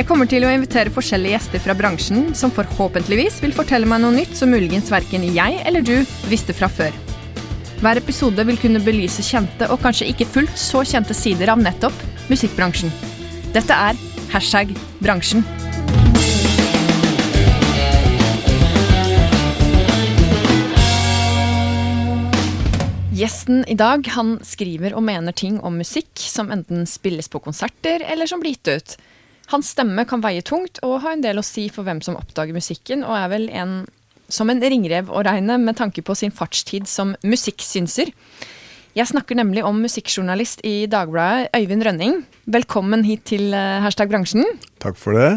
Jeg kommer til å invitere forskjellige gjester fra bransjen som forhåpentligvis vil fortelle meg noe nytt som muligens verken jeg eller du visste fra før. Hver episode vil kunne belyse kjente og kanskje ikke fullt så kjente sider av nettopp musikkbransjen. Dette er hashtag bransjen. Gjesten i dag han skriver og mener ting om musikk som enten spilles på konserter eller som blir gitt ut. Hans stemme kan veie tungt og ha en del å si for hvem som oppdager musikken, og er vel en, som en ringrev å regne med tanke på sin fartstid som musikksynser. Jeg snakker nemlig om musikkjournalist i Dagbladet, Øyvind Rønning. Velkommen hit til eh, Hashtag bransjen. Takk for det.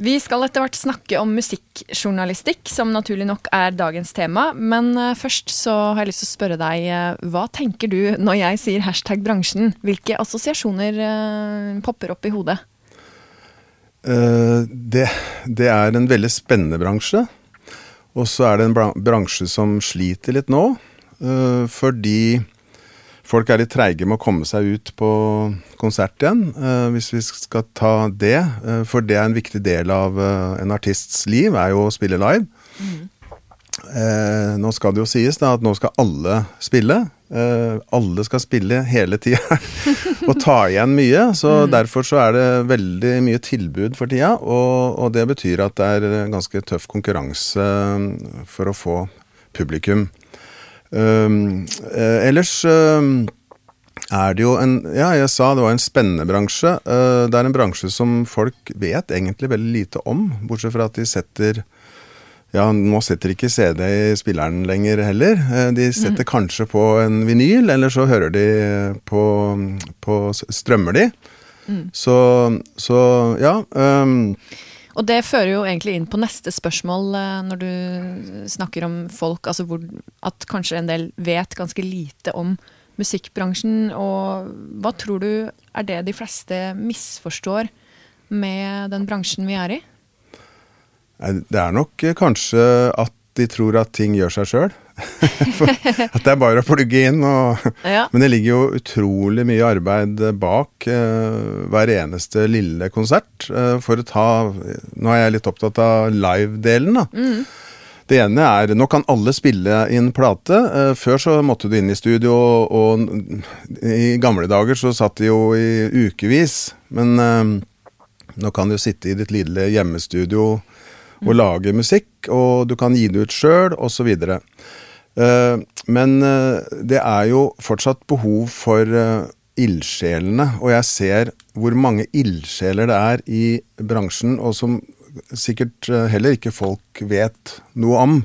Vi skal etter hvert snakke om musikkjournalistikk, som naturlig nok er dagens tema. Men uh, først så har jeg lyst til å spørre deg, uh, hva tenker du når jeg sier hashtag bransjen? Hvilke assosiasjoner popper opp i hodet? Det, det, er en veldig spennende bransje. Og så er det en bransje som sliter litt nå. Fordi folk er litt treige med å komme seg ut på konsert igjen, uh, hvis vi skal ta det. For det er en viktig del av en artists liv, er jo å spille live. Mm. nå skal det jo sies da at nå skal alle spille. Alle skal spille hele tida og ta igjen mye. Så mm. derfor så er det veldig mye tilbud for tida, og, og det betyr at det er ganske tøff konkurranse for å få publikum. Um, uh, ellers uh, er det jo en Ja, jeg sa det var en spennende bransje. Uh, det er en bransje som folk vet egentlig veldig lite om, bortsett fra at de setter ja, nå setter ikke CD i spilleren lenger heller. De setter mm. kanskje på en vinyl, eller så hører de på, på Strømmer de. Mm. Så, så, ja. Um, og det fører jo egentlig inn på neste spørsmål eh, når du snakker om folk, altså hvor, at kanskje en del vet ganske lite om musikkbransjen. Og hva tror du er det de fleste misforstår med den bransjen vi er i? Det er nok kanskje at de tror at ting gjør seg sjøl. at det er bare å plugge inn. Og, ja. Men det ligger jo utrolig mye arbeid bak uh, hver eneste lille konsert. Uh, for å ta Nå er jeg litt opptatt av live-delen, da. Mm. Det ene er Nå kan alle spille inn plate. Før så måtte du inn i studio, og i gamle dager så satt de jo i ukevis. Men nå kan du sitte i ditt lille hjemmestudio og lage musikk, og du kan gi det ut sjøl, osv. Uh, men uh, det er jo fortsatt behov for uh, ildsjelene, og jeg ser hvor mange ildsjeler det er i bransjen, og som sikkert heller ikke folk vet noe om.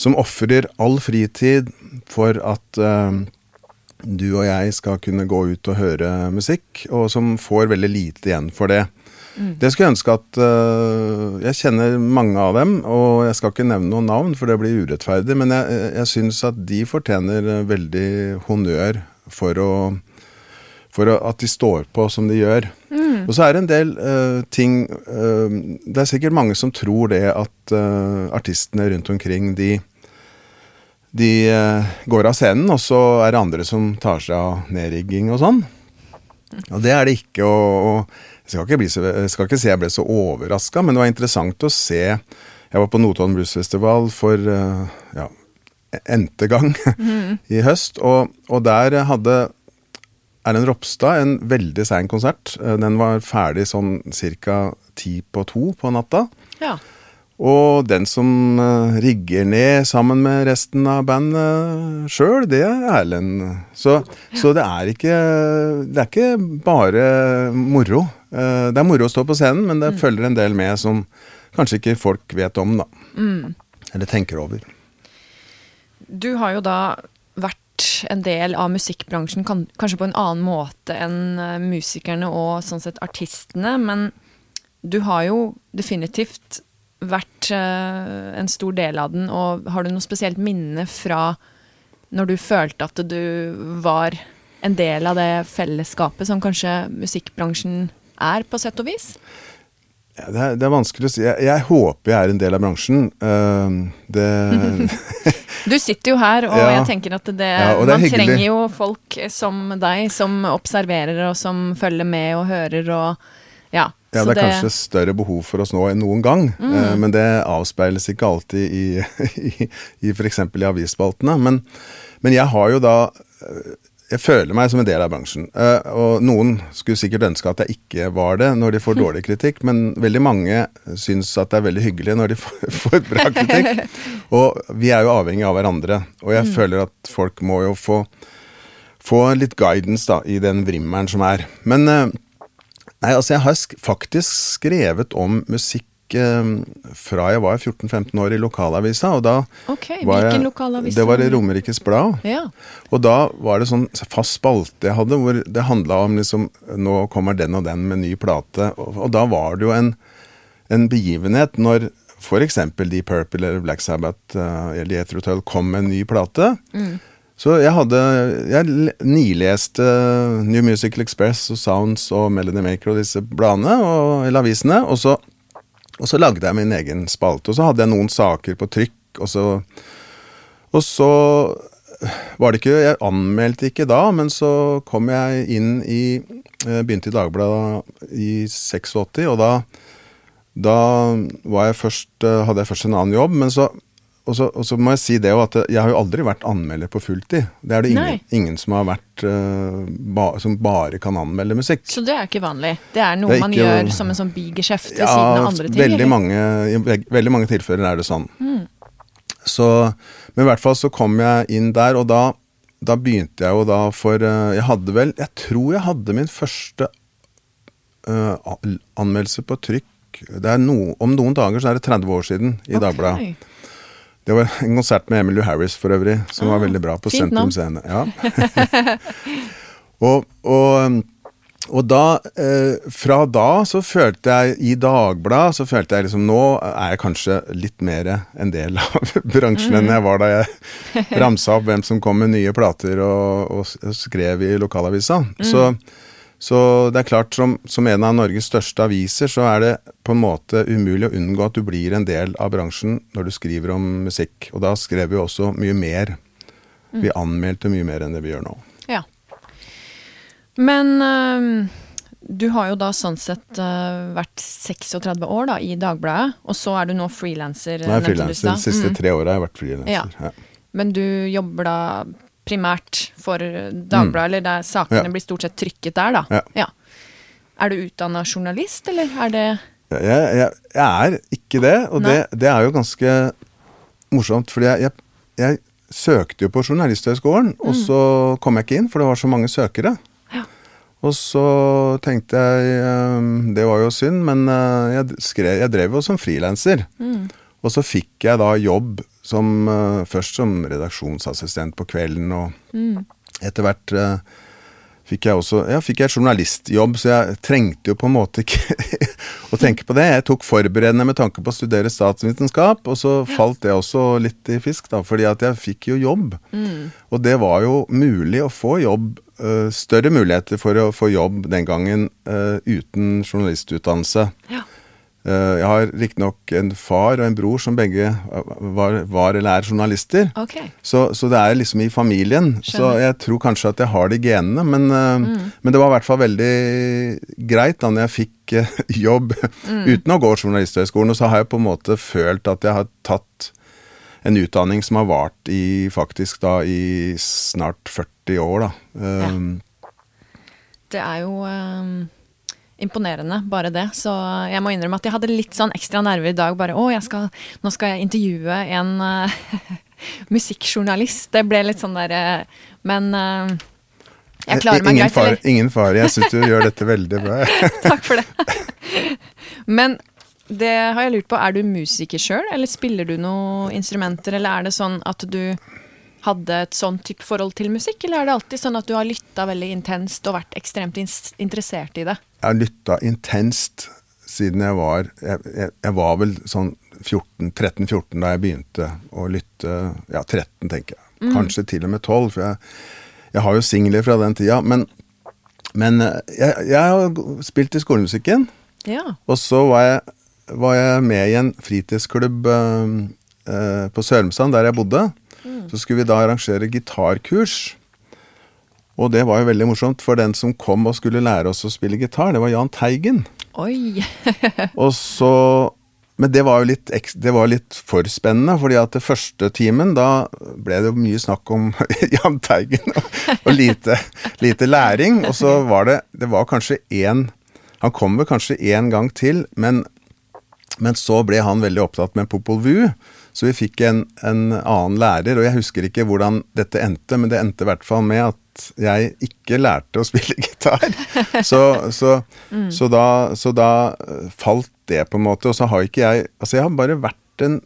Som ofrer all fritid for at du og jeg skal kunne gå ut og høre musikk, og som får veldig lite igjen for det. Mm. Det skulle jeg ønske at uh, Jeg kjenner mange av dem, og jeg skal ikke nevne noen navn, for det blir urettferdig, men jeg, jeg syns at de fortjener veldig honnør for, å, for å, at de står på som de gjør. Mm. Og så er det en del uh, ting uh, Det er sikkert mange som tror det at artistene rundt omkring, de de går av scenen, og så er det andre som tar seg av nedrigging og sånn. Og det er det ikke. og, og skal ikke, så, jeg skal ikke si jeg ble så overraska, men det var interessant å se Jeg var på Notodden Bluesfestival for uh, ja, n-te gang mm. i høst, og, og, der hadde Erlend Ropstad en veldig sein konsert. Eh, den var ferdig sånn ca. ti på to på natta. Ja. Og den som rigger ned sammen med resten av bandet sjøl, det er Erlend. Så, så, det er ikke Det er ikke bare moro. Uh, det er moro å stå på scenen, men det mm. følger en del med som kanskje ikke folk vet om, da. Mm. Eller tenker over. Du har jo da vært en del av musikkbransjen, kan, kanskje på en annen måte enn uh, musikerne og sånn sett artistene, men du har jo definitivt vært uh, en stor del av den, og har du noe spesielt minne fra når du følte at du var en del av det fellesskapet som kanskje musikkbransjen er, på sett og vis? Ja, det, er, det, er, vanskelig å si. Jeg, jeg, håper jeg er en del av bransjen. Uh, det Du sitter jo her, og ja, jeg tenker at det, ja, det man trenger jo folk som deg, som observerer og som følger med og hører og ja. Ja, det er kanskje større behov for oss nå enn noen gang, mm. uh, men det avspeiles ikke alltid i, i, i f.eks. i avisspaltene. Men, men, jeg har jo da jeg føler meg som en del av bransjen. Uh, og noen skulle sikkert ønske at jeg ikke var det når de får dårlig kritikk, men veldig mange syns at det er veldig hyggelig når de får, bra kritikk. Og vi er jo avhengig av hverandre, og jeg mm. føler at folk må jo få, få litt guidance da, i den vrimmeren som er. Men uh, nei, altså jeg har faktisk skrevet om musikk fra jeg var 14-15 år i lokalavisa. og da okay, var jeg, lokalavisa? Det var i Romerikes Blad. Ja. Og da var det sånn fast spalte jeg hadde, hvor det handla om liksom Nå kommer den og den med ny plate. Og, og da var det jo en, en begivenhet når f.eks. Deep Purple eller Black Sabbath uh, eller Jethro Tull kom med en ny plate. Mm. Så jeg hadde Jeg nileste New Musical Express og Sounds og Melody Maker og disse bladene, og, eller avisene. Og så og så lagde jeg min egen spalte. Og så hadde jeg noen saker på trykk, og så Og så var det ikke Jeg anmeldte ikke da, men så kom jeg inn i eh, Begynte i Dagbladet i 86, og da da jeg først, eh, hadde jeg først en annen jobb, men så og så, og så, må jeg si det at jeg har jo aldri vært anmelder på fulltid. Det er det ingen, ingen som har vært uh, ba, som bare kan anmelde musikk. Så det er ikke vanlig? Det er noe det er man ikke, gjør som en sånn bigeskjeft ved ja, siden av andre ting? Veldig mange, I veldig mange tilfeller er det sånn. Mm. Så, men i hvert fall så kom jeg inn der, og da, da begynte jeg jo da for uh, Jeg hadde vel Jeg tror jeg hadde min første uh, anmeldelse på trykk no, Om noen dager så er det 30 år siden i okay. Dagbladet. Det var en konsert med Emily Harris for øvrig, som ah, var veldig bra på Sentrum Scene. Ja. og, og, og, da eh, Fra da så følte jeg I Dagbladet så følte jeg liksom Nå er jeg kanskje litt mer en del av bransjen enn jeg var da jeg ramsa opp hvem som kom med nye plater og, og skrev i lokalavisa. Mm. Så så det er klart, som, som, en av Norges største aviser, så er det på en måte umulig å unngå at du blir en del av bransjen når du skriver om musikk. Og da skrev vi også mye mer. Vi mm. anmeldte mye mer enn det vi gjør nå. Ja. Men øh, du har jo da sånn sett øh, vært 36 år da, i Dagbladet, og så er du nå frilanser. Nei, frilanser. De siste mm. tre åra har jeg vært frilanser. Ja. Ja. Men du jobber da primært for Dagbladet, mm. eller der sakene ja. blir stort sett trykket der, da. Ja. ja. Er du utdanna journalist, eller er det jeg, jeg, jeg, er ikke det, og det, det, er jo ganske morsomt. fordi jeg, jeg søkte jo på Journalisthøgskolen, mm. og så kom jeg ikke inn, for det var så mange søkere. Og så tenkte jeg um, Det var jo synd, men uh, jeg, skrev, jeg drev jo som frilanser. Mm. Og så fikk jeg da jobb som, uh, først som redaksjonsassistent på kvelden, og mm. etter hvert uh, fikk jeg også ja, fikk jeg journalistjobb, så jeg trengte jo på en måte ikke å tenke på det. Jeg tok forberedende med tanke på å studere statsvitenskap, og så falt det også litt i fisk, da, fordi at jeg fikk jo jobb. Mm. Og det var jo mulig å få jobb, uh, større muligheter for å få jobb den gangen uten journalistutdannelse. Ja. Eh, jeg har riktignok en far og en bror som begge var, var eller er journalister. Okay. Så, så, det er liksom i familien. Skjønner. Så jeg tror kanskje at jeg har de genene. Men, eh, mm. men det var i hvert fall veldig greit da når jeg fikk eh, jobb mm. uten å gå Journalisthøgskolen. Og så har jeg på en måte følt at jeg har tatt en utdanning som har vart i faktisk da i snart 40 år, da. Ja. Det er jo um imponerende, bare det. Så jeg må innrømme at jeg hadde litt sånn ekstra nerver i dag. Bare å, skal, nå skal jeg intervjue en uh, musikkjournalist. Det ble litt sånn derre uh, Men uh, jeg klarer meg ingen greit, far? Ingen fare. Jeg syns du gjør dette veldig bra. Takk for det. Men det har jeg lurt på. Er du musiker sjøl, eller spiller du noen instrumenter, eller er det sånn at du hadde et sånn type forhold til musikk, eller er det alltid sånn at du har lytta veldig intenst og vært ekstremt interessert i det? Jeg har lytta intenst siden jeg var jeg, jeg, jeg var vel sånn 13-14 da jeg begynte å lytte. Ja, 13, tenker jeg. Mm. Kanskje til og med 12, for jeg, jeg har jo singler fra den tida. Men, men eh, jeg, har spilt i skolemusikken. Ja. Og så var jeg, var jeg, med i en fritidsklubb uh, uh, på Sørumsand, der jeg bodde. Mm. Så skulle vi da arrangere gitarkurs. Og det var jo veldig morsomt, for den som kom og skulle lære oss å spille gitar, det var Jahn Teigen. Oi! og så men det var jo litt, det var litt for spennende, fordi at det første timen, da ble det mye snakk om Jahn Teigen og, og lite, lite, læring. Og så var det Det var kanskje én Han kom vel kanskje én gang til, men, men, så ble han veldig opptatt med Popol Vuh. Så vi fikk en, en, annen lærer, og jeg husker ikke hvordan dette endte, men det endte i hvert fall med at jeg ikke lærte å spille gitar. Så, så, mm. så, da, så da falt det, på en måte. Og så har ikke jeg Altså, jeg har bare vært en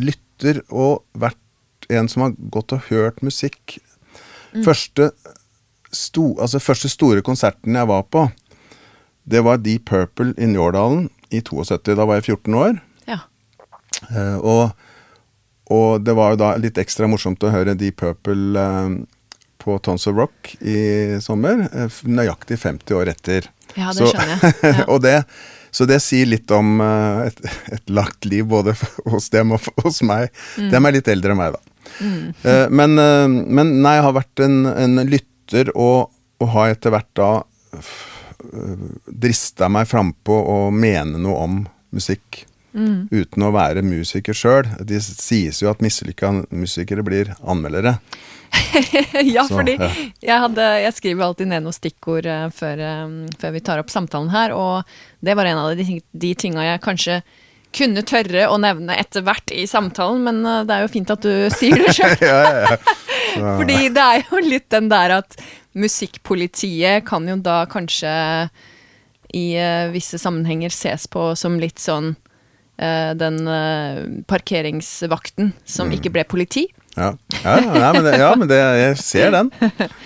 lytter og vært en som har gått og hørt musikk. Mm. Første, sto, altså første store konserten jeg var på, det var Deep Purple i Njårdalen i 72. Da var jeg 14 år. Ja. Uh, og, og, det var jo da litt ekstra morsomt å høre Deep Purple uh, på Tons of Rock i sommer. Uh, nøyaktig 50 år etter. Ja, det Så, skjønner jeg. Ja. og det så det sier litt om uh, et, et lagt liv både hos dem og hos meg. Mm. Dem er litt eldre enn meg, da. Mm. Men, men, nei, jeg har vært en, en lytter, og, og, har etter hvert da drista meg frampå å mene noe om musikk. Mm. Uten å være musiker sjøl. Det sies jo at mislykka musikere blir anmeldere. ja, så, fordi ja. Jeg, hadde, jeg, skriver alltid ned noen stikkord uh, før, um, før, vi tar opp samtalen her, og det var en av de, de tinga jeg kanskje kunne tørre å nevne etter hvert i samtalen, men uh, det er jo fint at du sier det sjøl. ja, fordi det er jo litt den der at musikkpolitiet kan jo da kanskje i uh, visse sammenhenger ses på som litt sånn den parkeringsvakten som mm. ikke ble politi. Ja, ja, ja, men, det, ja men det, jeg ser den.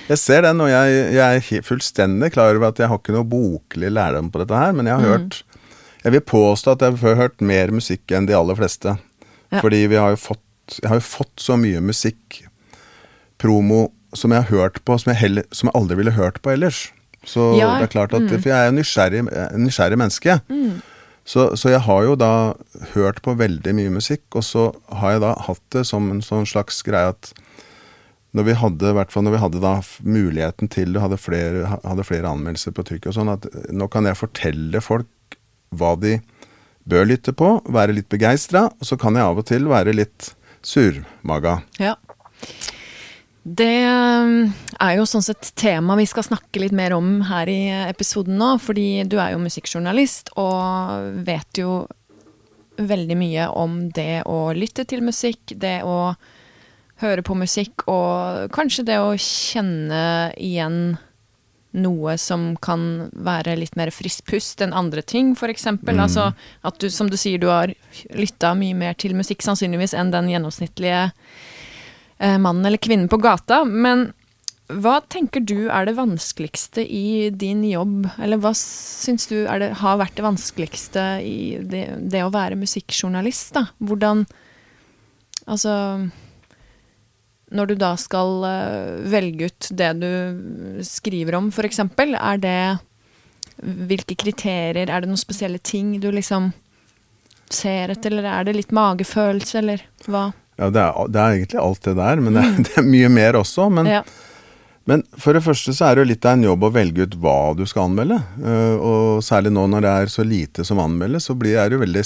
Jeg ser den, og jeg, jeg, er fullstendig klar over at jeg har ikke noe boklig lærdom på dette her, men jeg har mm. hørt Jeg vil påstå at jeg har hørt mer musikk enn de aller fleste. Fordi vi har jo fått Jeg har jo fått så mye musikk, promo, som jeg har hørt på, som jeg, heller, som jeg aldri ville hørt på ellers. Så det er klart at mm. For jeg er en nysgjerrig, nysgjerrig menneske. Mm. Så, så, jeg har jo da hørt på veldig mye musikk, og så har jeg da hatt det som en sånn slags greie at når vi hadde, når vi hadde da muligheten til det, hadde flere, hadde flere anmeldelser på trykk og sånn, at nå kan jeg fortelle folk hva de bør lytte på, være litt begeistra, og så kan jeg av og til være litt surmaga. Ja. Det um, er jo sånn sett tema vi skal snakke litt mer om her i episoden nå. Fordi du er jo musikkjournalist og vet jo veldig mye om det å lytte til musikk, det å høre på musikk, og kanskje det å kjenne igjen noe som kan være litt mer frisk pust enn andre ting, f.eks. Mm. Altså at du, som du sier, du har lytta mye mer til musikk sannsynligvis enn den gjennomsnittlige mannen eller kvinnen på gata. Men hva tenker du er det vanskeligste i din jobb, eller hva syns du det, har vært det vanskeligste i det, det, å være musikkjournalist, da? Hvordan Altså Når du da skal uh, velge ut det du skriver om, f.eks., er det Hvilke kriterier, er det noen spesielle ting du liksom ser etter, eller er det litt magefølelse, eller hva? Ja, det er, det er, egentlig alt det der, men det er, det er mye mer også. Men, ja. men, for det første så er det jo litt av en jobb å velge ut hva du skal anmelde. Uh, og særlig nå når det er så lite som anmeldes, så blir det, veldig,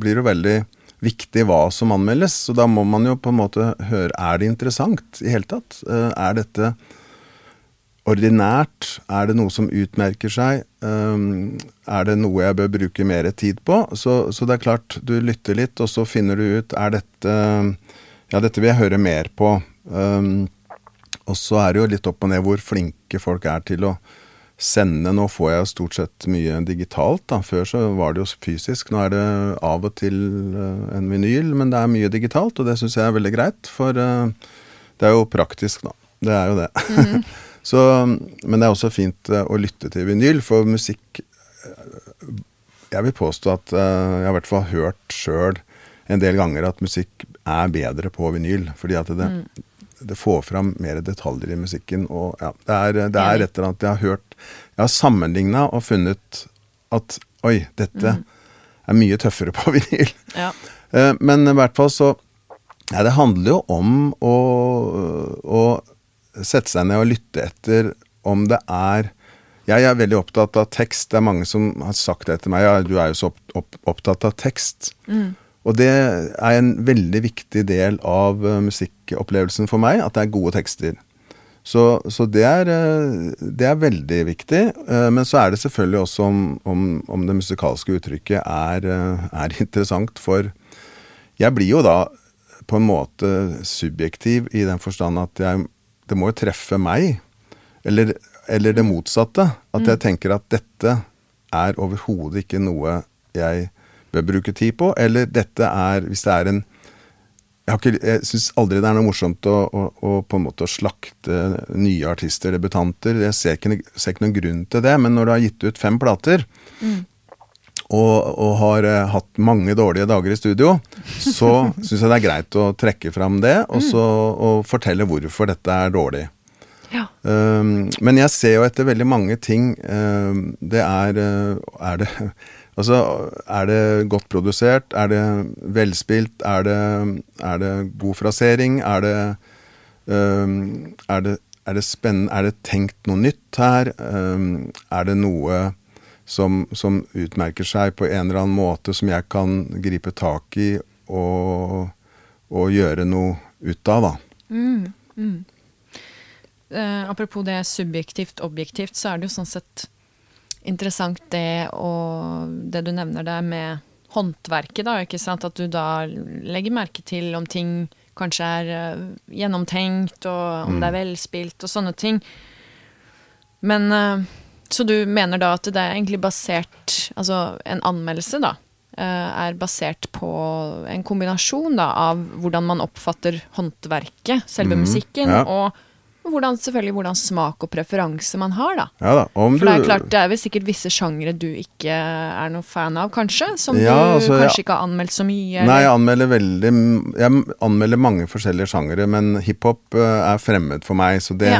blir det veldig viktig hva som anmeldes. Så da må man jo på en måte høre Er det interessant i hele tatt? Uh, er dette ordinært? Er det noe som utmerker seg? Um, er det noe jeg bør bruke mer tid på? Så, så, det er klart, du lytter litt, og så finner du ut er dette Ja, dette vil jeg høre mer på. Um, og så er det jo litt opp og ned hvor flinke folk er til å sende. Nå får jeg stort sett mye digitalt. da. Før så var det jo fysisk. Nå er det av og til uh, en vinyl, men det er mye digitalt, og det syns jeg er veldig greit. For uh, det er jo praktisk, da. Det er jo det. Mm -hmm. Så, men det er også fint eh, å lytte til vinyl, for musikk eh, jeg vil påstå at uh, jeg har i hvert fall hørt sjøl en del ganger at musikk er bedre på vinyl. Fordi at det, mm. det får fram mer detaljer i musikken. Og ja, det er, det er et eller annet jeg har hørt Jeg har sammenligna og funnet at oi, dette mm. er mye tøffere på vinyl. Ja. Men i hvert fall så ja, det handler jo om å, å sette seg ned og lytte etter om det er Jeg er veldig opptatt av tekst. Det er mange som har sagt det til meg. Ja, du er jo så opp, opp, opptatt av tekst. Mm. Og det er en veldig viktig del av uh, musikkopplevelsen for meg, at det er gode tekster. Så, så det, er, uh, det, er, veldig viktig. Uh, men så er det selvfølgelig også om, om, om det musikalske uttrykket er, er interessant. For jeg blir jo da på en måte subjektiv i den forstand at jeg, det må jo treffe meg. Eller, eller det motsatte. At jeg mm. tenker at dette er overhodet ikke noe jeg bør bruke tid på. Eller dette er, hvis det er en Jeg, ikke, jeg syns aldri det er noe morsomt å, å, å, på en måte slakte nye artister, debutanter. Jeg ser ikke, ser ikke noen grunn til det. Men når du har gitt ut fem plater, mm og, og har uh, hatt mange dårlige dager i studio, så syns jeg det er greit å trekke fram det, og, så, og fortelle hvorfor dette er dårlig. Ja. Um, men jeg ser jo etter veldig mange ting um, Det er uh, Er det Altså, er det godt produsert? Er det velspilt? Er det, er det god frasering? Er det, um, er det, er det spennende? Er det tenkt noe nytt her? er det noe som, som, utmerker seg på en eller annen måte som jeg kan gripe tak i og, og gjøre noe ut av, da. Mm, mm. Eh, apropos det subjektivt, objektivt, så er det jo sånn sett interessant det og det du nevner der med håndverket, da, ikke sant. At du da legger merke til om ting kanskje er uh, gjennomtenkt, og om mm. det er velspilt og sånne ting. Men uh, så du mener da at det er egentlig basert Altså en anmeldelse, da, eh, er basert på en kombinasjon da, av hvordan man oppfatter håndverket, selve mm, musikken, ja. og hvordan, selvfølgelig hvordan smak og preferanse man har, da. Ja, da For det er klart, det er vel sikkert visse sjangre du ikke er noe fan av, kanskje? Som ja, du altså, kanskje ikke har anmeldt så mye? Eller? Nei, jeg anmelder veldig Jeg anmelder mange forskjellige sjangere, men hiphop uh, er fremmed for meg, så det,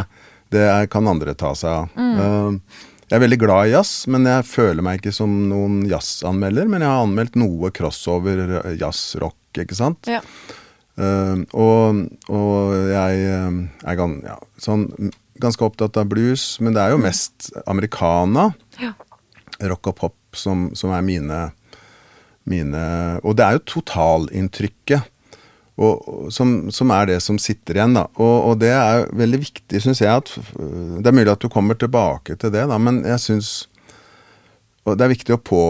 det er, kan andre ta seg av. Mm. Uh, jeg er veldig glad i jazz, men jeg føler meg ikke som noen jazzanmelder. Men jeg har anmeldt noe crossover jazzrock, jazz-rock, ikke sant. Ja. Uh, og, og, jeg uh, er gan, ja, sånn, ganske opptatt av blues, men det er jo mm. mest americana. Ja. Rock og pop som, som er mine, mine Og det er jo totalinntrykket og, som, som, er det som sitter igjen. da. Og, og det er veldig viktig, syns jeg. at Det er mulig at du kommer tilbake til det, da, men jeg syns det er viktig å, på,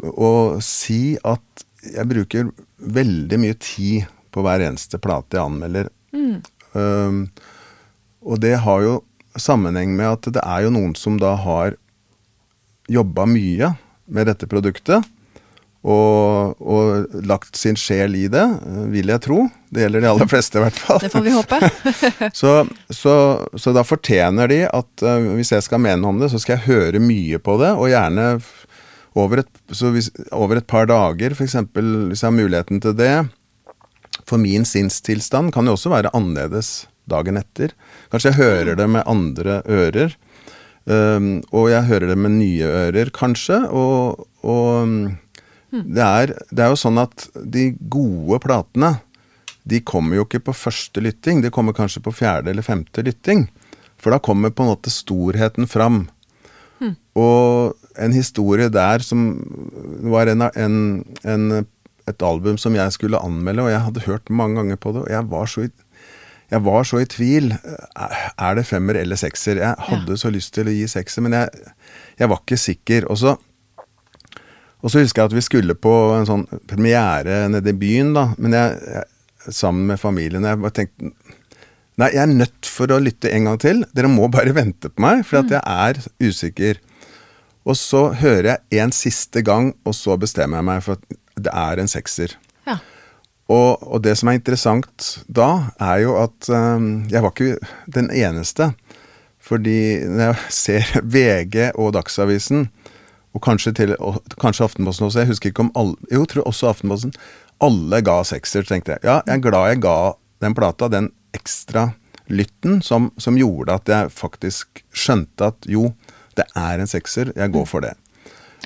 å si at jeg bruker veldig mye tid på hver eneste plate jeg anmelder. Mm. Um, og det har jo sammenheng med at det er jo noen som da har jobba mye med dette produktet og, og, lagt sin sjel i det, vil jeg tro. Det gjelder de aller fleste, i hvert fall. Det får vi håpe. så, så, så, da fortjener de at uh, hvis jeg skal mene om det, så skal jeg høre mye på det, og gjerne over et, hvis, over et par dager, f.eks. hvis jeg har muligheten til det. For min sinnstilstand kan jo også være annerledes dagen etter. Kanskje jeg hører det med andre ører. Um, og jeg hører det med nye ører, kanskje. Og, og det, er, det er jo sånn at de gode platene de kommer jo ikke på første lytting, de kommer kanskje på fjerde eller femte lytting. For da kommer på en måte storheten fram. Mm. Og en historie der som var en, en, en, et album som jeg skulle anmelde, og jeg hadde hørt mange ganger på det, og jeg var så i, jeg var så i tvil. Er det femmer eller sekser? Jeg hadde ja. så lyst til å gi sekser, men jeg, jeg var ikke sikker. Og så og så husker jeg at vi skulle på en sånn premiere nede i byen, da. Men jeg, jeg sammen med familien. Jeg bare tenkte Nei, jeg er nødt for å lytte en gang til. Dere må bare vente på meg, for at mm. jeg er usikker. Og så hører jeg en siste gang, og så bestemmer jeg meg for at det er en sekser. Ja. Og, og, det som er interessant da, er jo at um, jeg var ikke den eneste. Fordi når jeg ser VG og Dagsavisen, og kanskje, til, og kanskje Aftenposten også. Jeg husker ikke om alle Jo, tror også Aftenposten. Alle ga sekser, tenkte jeg. Ja, jeg er glad jeg ga den plata den ekstra lytten som, som gjorde at jeg faktisk skjønte at jo, det er en sekser, jeg går for det.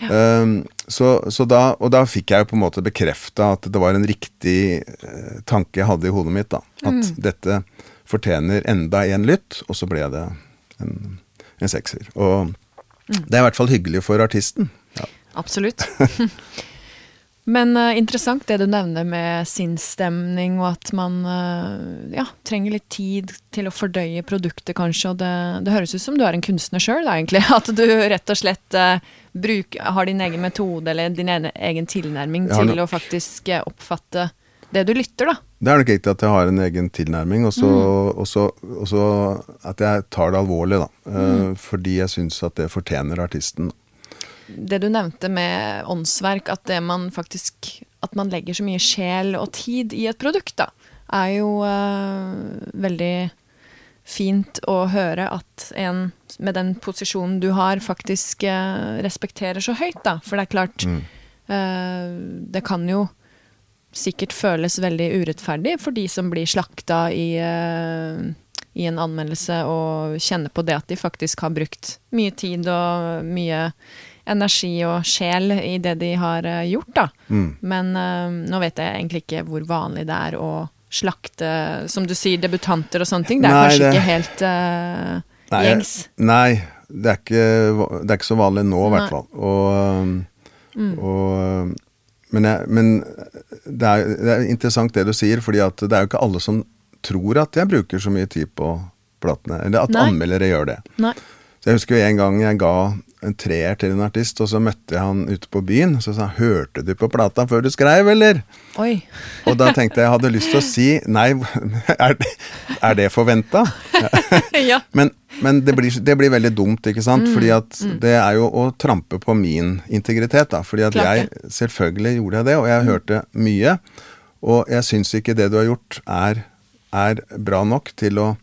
Ja. Um, så, så, da, og da fikk jeg jo på en måte bekrefta at det var en riktig uh, tanke jeg hadde i hodet mitt. da, At mm. dette fortjener enda en lytt, og så ble det en, en sekser. Og. Det er i hvert fall hyggelig for artisten. Ja. Absolutt. Men uh, interessant det du nevner med sinnsstemning, og at man uh, ja, trenger litt tid til å fordøye produktet, kanskje. Og det, det høres ut som du er en kunstner sjøl, egentlig. At du rett og slett uh, bruk, har din egen metode eller din egen tilnærming til å faktisk oppfatte det du lytter, da. Det er nok riktig at jeg har en egen tilnærming, og så mm. at jeg tar det alvorlig, da. Mm. Fordi jeg syns at det fortjener artisten det du nevnte med åndsverk, at det man faktisk At man legger så mye sjel og tid i et produkt, da, er jo uh, veldig fint å høre at en med den posisjonen du har, faktisk uh, respekterer så høyt, da. For det er klart mm. uh, Det kan jo sikkert føles veldig urettferdig for de som blir slakta i i en anmeldelse og kjenner på det at de faktisk har brukt mye tid og mye energi og sjel i det de har uh, gjort, da. Mm. Men uh, nå vet jeg egentlig ikke hvor vanlig det er å slakte, som du sier, debutanter og sånne ting. Det er nei, kanskje det... ikke helt uh, nei, gjengs? Nei, det er, ikke, det er ikke så vanlig nå, i hvert fall. Og, mm. og men, jeg, men det, er, det, er, interessant det du sier, fordi det er jo ikke alle som tror at jeg bruker så mye tid på platene. Eller at Nei. anmeldere gjør det. Nei. Jeg husker en gang jeg ga en treer til en artist, og så møtte jeg han ute på byen. Så sa han 'Hørte du på plata før du skrev, eller?' Oi. og da tenkte jeg jeg hadde lyst til å si 'Nei, er det, er det forventa?' ja. Men, men det, blir, det, blir, veldig dumt, ikke sant? Mm, Fordi at mm. det er jo å trampe på min integritet, da. Fordi at Klart. jeg Selvfølgelig gjorde jeg det, og jeg mm. hørte mye. Og jeg syns ikke det du har gjort, er, er bra nok til å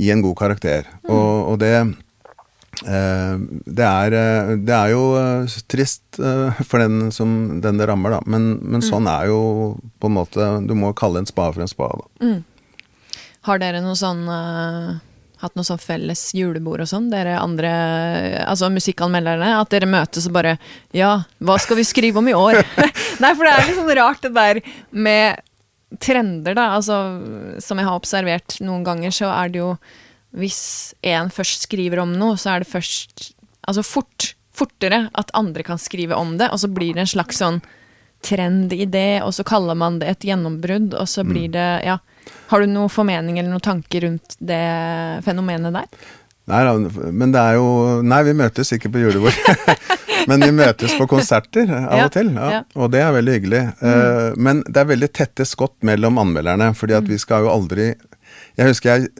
gi en god karakter. Mm. Og, og det det er, eh, det er, jo eh, trist for den som den det rammer, da. Men, men mm. sånn er jo på en måte Du må kalle en spade for en spade. Mm. Har dere noe sånn uh, hatt noe sånn felles julebord og sånn, dere andre altså musikkanmelderne? At dere møtes og bare Ja, hva skal vi skrive om i år? Nei, for det er litt sånn rart det der med trender, da. Altså, som jeg har observert noen ganger, så er det jo hvis en først skriver om noe, så er det først Altså fort, fortere at andre kan skrive om det, og så blir det en slags sånn trend i det, og så kaller man det et gjennombrudd, og så blir mm. det Ja. Har du noen formening eller noen tanker rundt det fenomenet der? Nei, men det er jo Nei, vi møtes ikke på julebord. men vi møtes på konserter av og til, ja, og det er veldig hyggelig. Mm. Uh, men det er veldig tette skott mellom anmelderne, fordi at mm. vi skal jo aldri Jeg husker jeg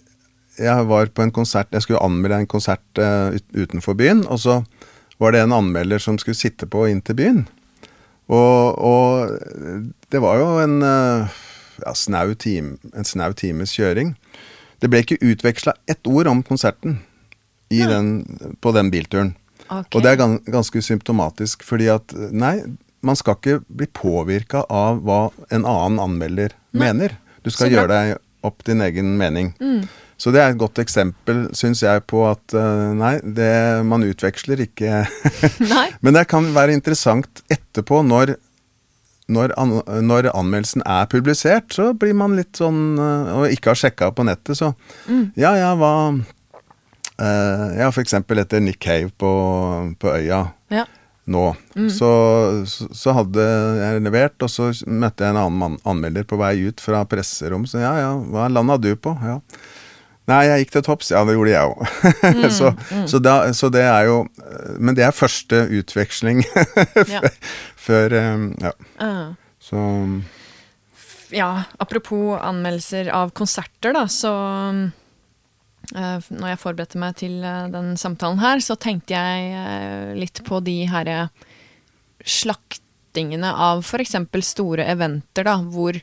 jeg var på en konsert Jeg skulle anmelde en konsert uh, utenfor byen, og så var det en anmelder som skulle sitte på inn til byen. Og, og det var jo en, uh, ja, snau time, en snau times kjøring. Det ble ikke utveksla ett ord om konserten ja. den, på den bilturen. Okay. Og det er gans, ganske symptomatisk, fordi at nei, man skal ikke bli påvirka av hva en annen anmelder nei. mener. Du skal gjøre deg opp din egen mening. Mm. Så det er et godt eksempel, syns jeg, på at uh, nei, det, man utveksler ikke. Men det kan være interessant etterpå, når, når, an, når, anmeldelsen er publisert, så blir man litt sånn uh, Og ikke har sjekka på nettet, så mm. Ja, ja, hva uh, Ja, eksempel etter Nick Cave på, på Øya. Ja. Nå. Mm. Så, så, så, hadde jeg levert, og så møtte jeg en annen anmelder på vei ut fra presserom. Så ja, ja, hva landa du på? Ja. Nei, jeg gikk til topps. Ja, det gjorde jeg òg. Mm, så, mm. så, så, det er jo Men det er første utveksling før um, Ja. Uh. Så Ja, apropos anmeldelser av konserter, da, så uh, Når jeg forberedte meg til uh, den samtalen her, så tenkte jeg uh, litt på de herre slaktingene av f.eks. store eventer, da, hvor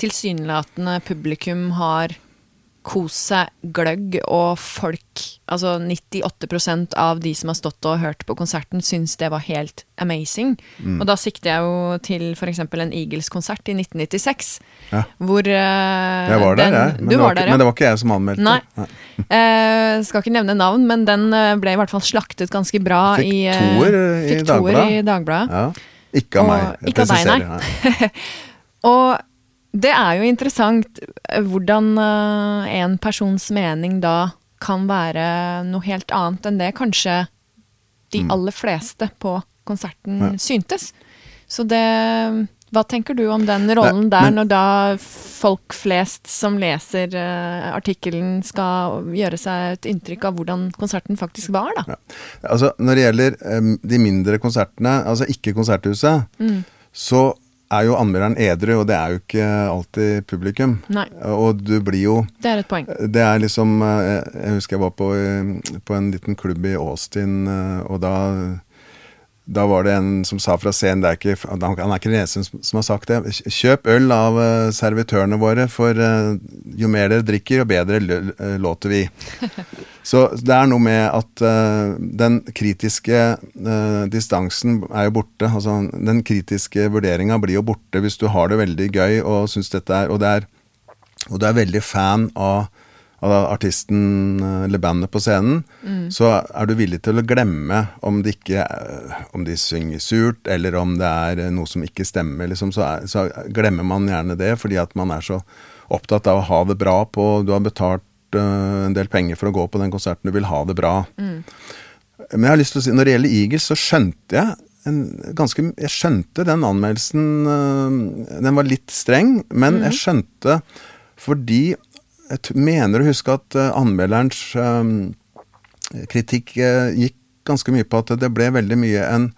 tilsynelatende publikum har kost seg gløgg, og folk, altså 98% av de som har stått og hørt på konserten, syns det var helt amazing. Mm. Og da sikter jeg jo til f.eks. en Eagles-konsert i 1996, ja. hvor uh, Jeg var der, jeg. Men, var, der, ja. men, det var ikke jeg som anmeldte. Nei. Nei. uh, skal ikke nevne navn, men den eh, ble i hvert fall slaktet ganske bra fikk i, uh, toer i, Dagbladet. i Dagbladet. Ja. Ikke av meg. Jeg ikke av deg, nei. og det er jo interessant eh, hvordan uh, en persons mening da kan være noe helt annet enn det kanskje de mm. aller fleste på konserten ja. syntes. Så det Hva tenker du om den rollen der, når da folk flest som leser uh, artikkelen, skal gjøre seg et inntrykk av hvordan konserten faktisk var, da? Ja. Altså, når det gjelder um, de mindre konsertene, altså ikke Konserthuset, mm. så er jo anmelderen edru, og det er jo ikke alltid publikum. Nei. Og du blir jo Det er et poeng. Det er liksom eh, Jeg husker jeg var på, eh, på en liten klubb i Austin, eh, og da da var det en som sa fra scenen, er ikke, han er ikke den eneste som har sagt det, kjøp øl av uh, servitørene våre, for uh, jo mer dere drikker, jo bedre uh, låter vi. Så det er noe med at den kritiske distansen er jo borte. Altså den kritiske vurderinga blir jo borte hvis du har det veldig gøy og syns dette er Og, er, og du er veldig fan av artisten eh, eller bandet på scenen, mm. så er du villig til å glemme om de ikke Om de synger surt, eller om det er noe som ikke stemmer, liksom, så, er, så, glemmer man gjerne det, fordi at man er så opptatt av å ha det bra på Du har betalt uh, en del penger for å gå på den konserten, du vil ha det bra. Mm. Men jeg har lyst til å si, når det gjelder Eagles, så skjønte jeg en, ganske, jeg skjønte den anmeldelsen Den var litt streng, men mm. jeg skjønte fordi jeg mener å huske at uh, anmelderens um, kritikk uh, gikk ganske mye på at det ble veldig mye en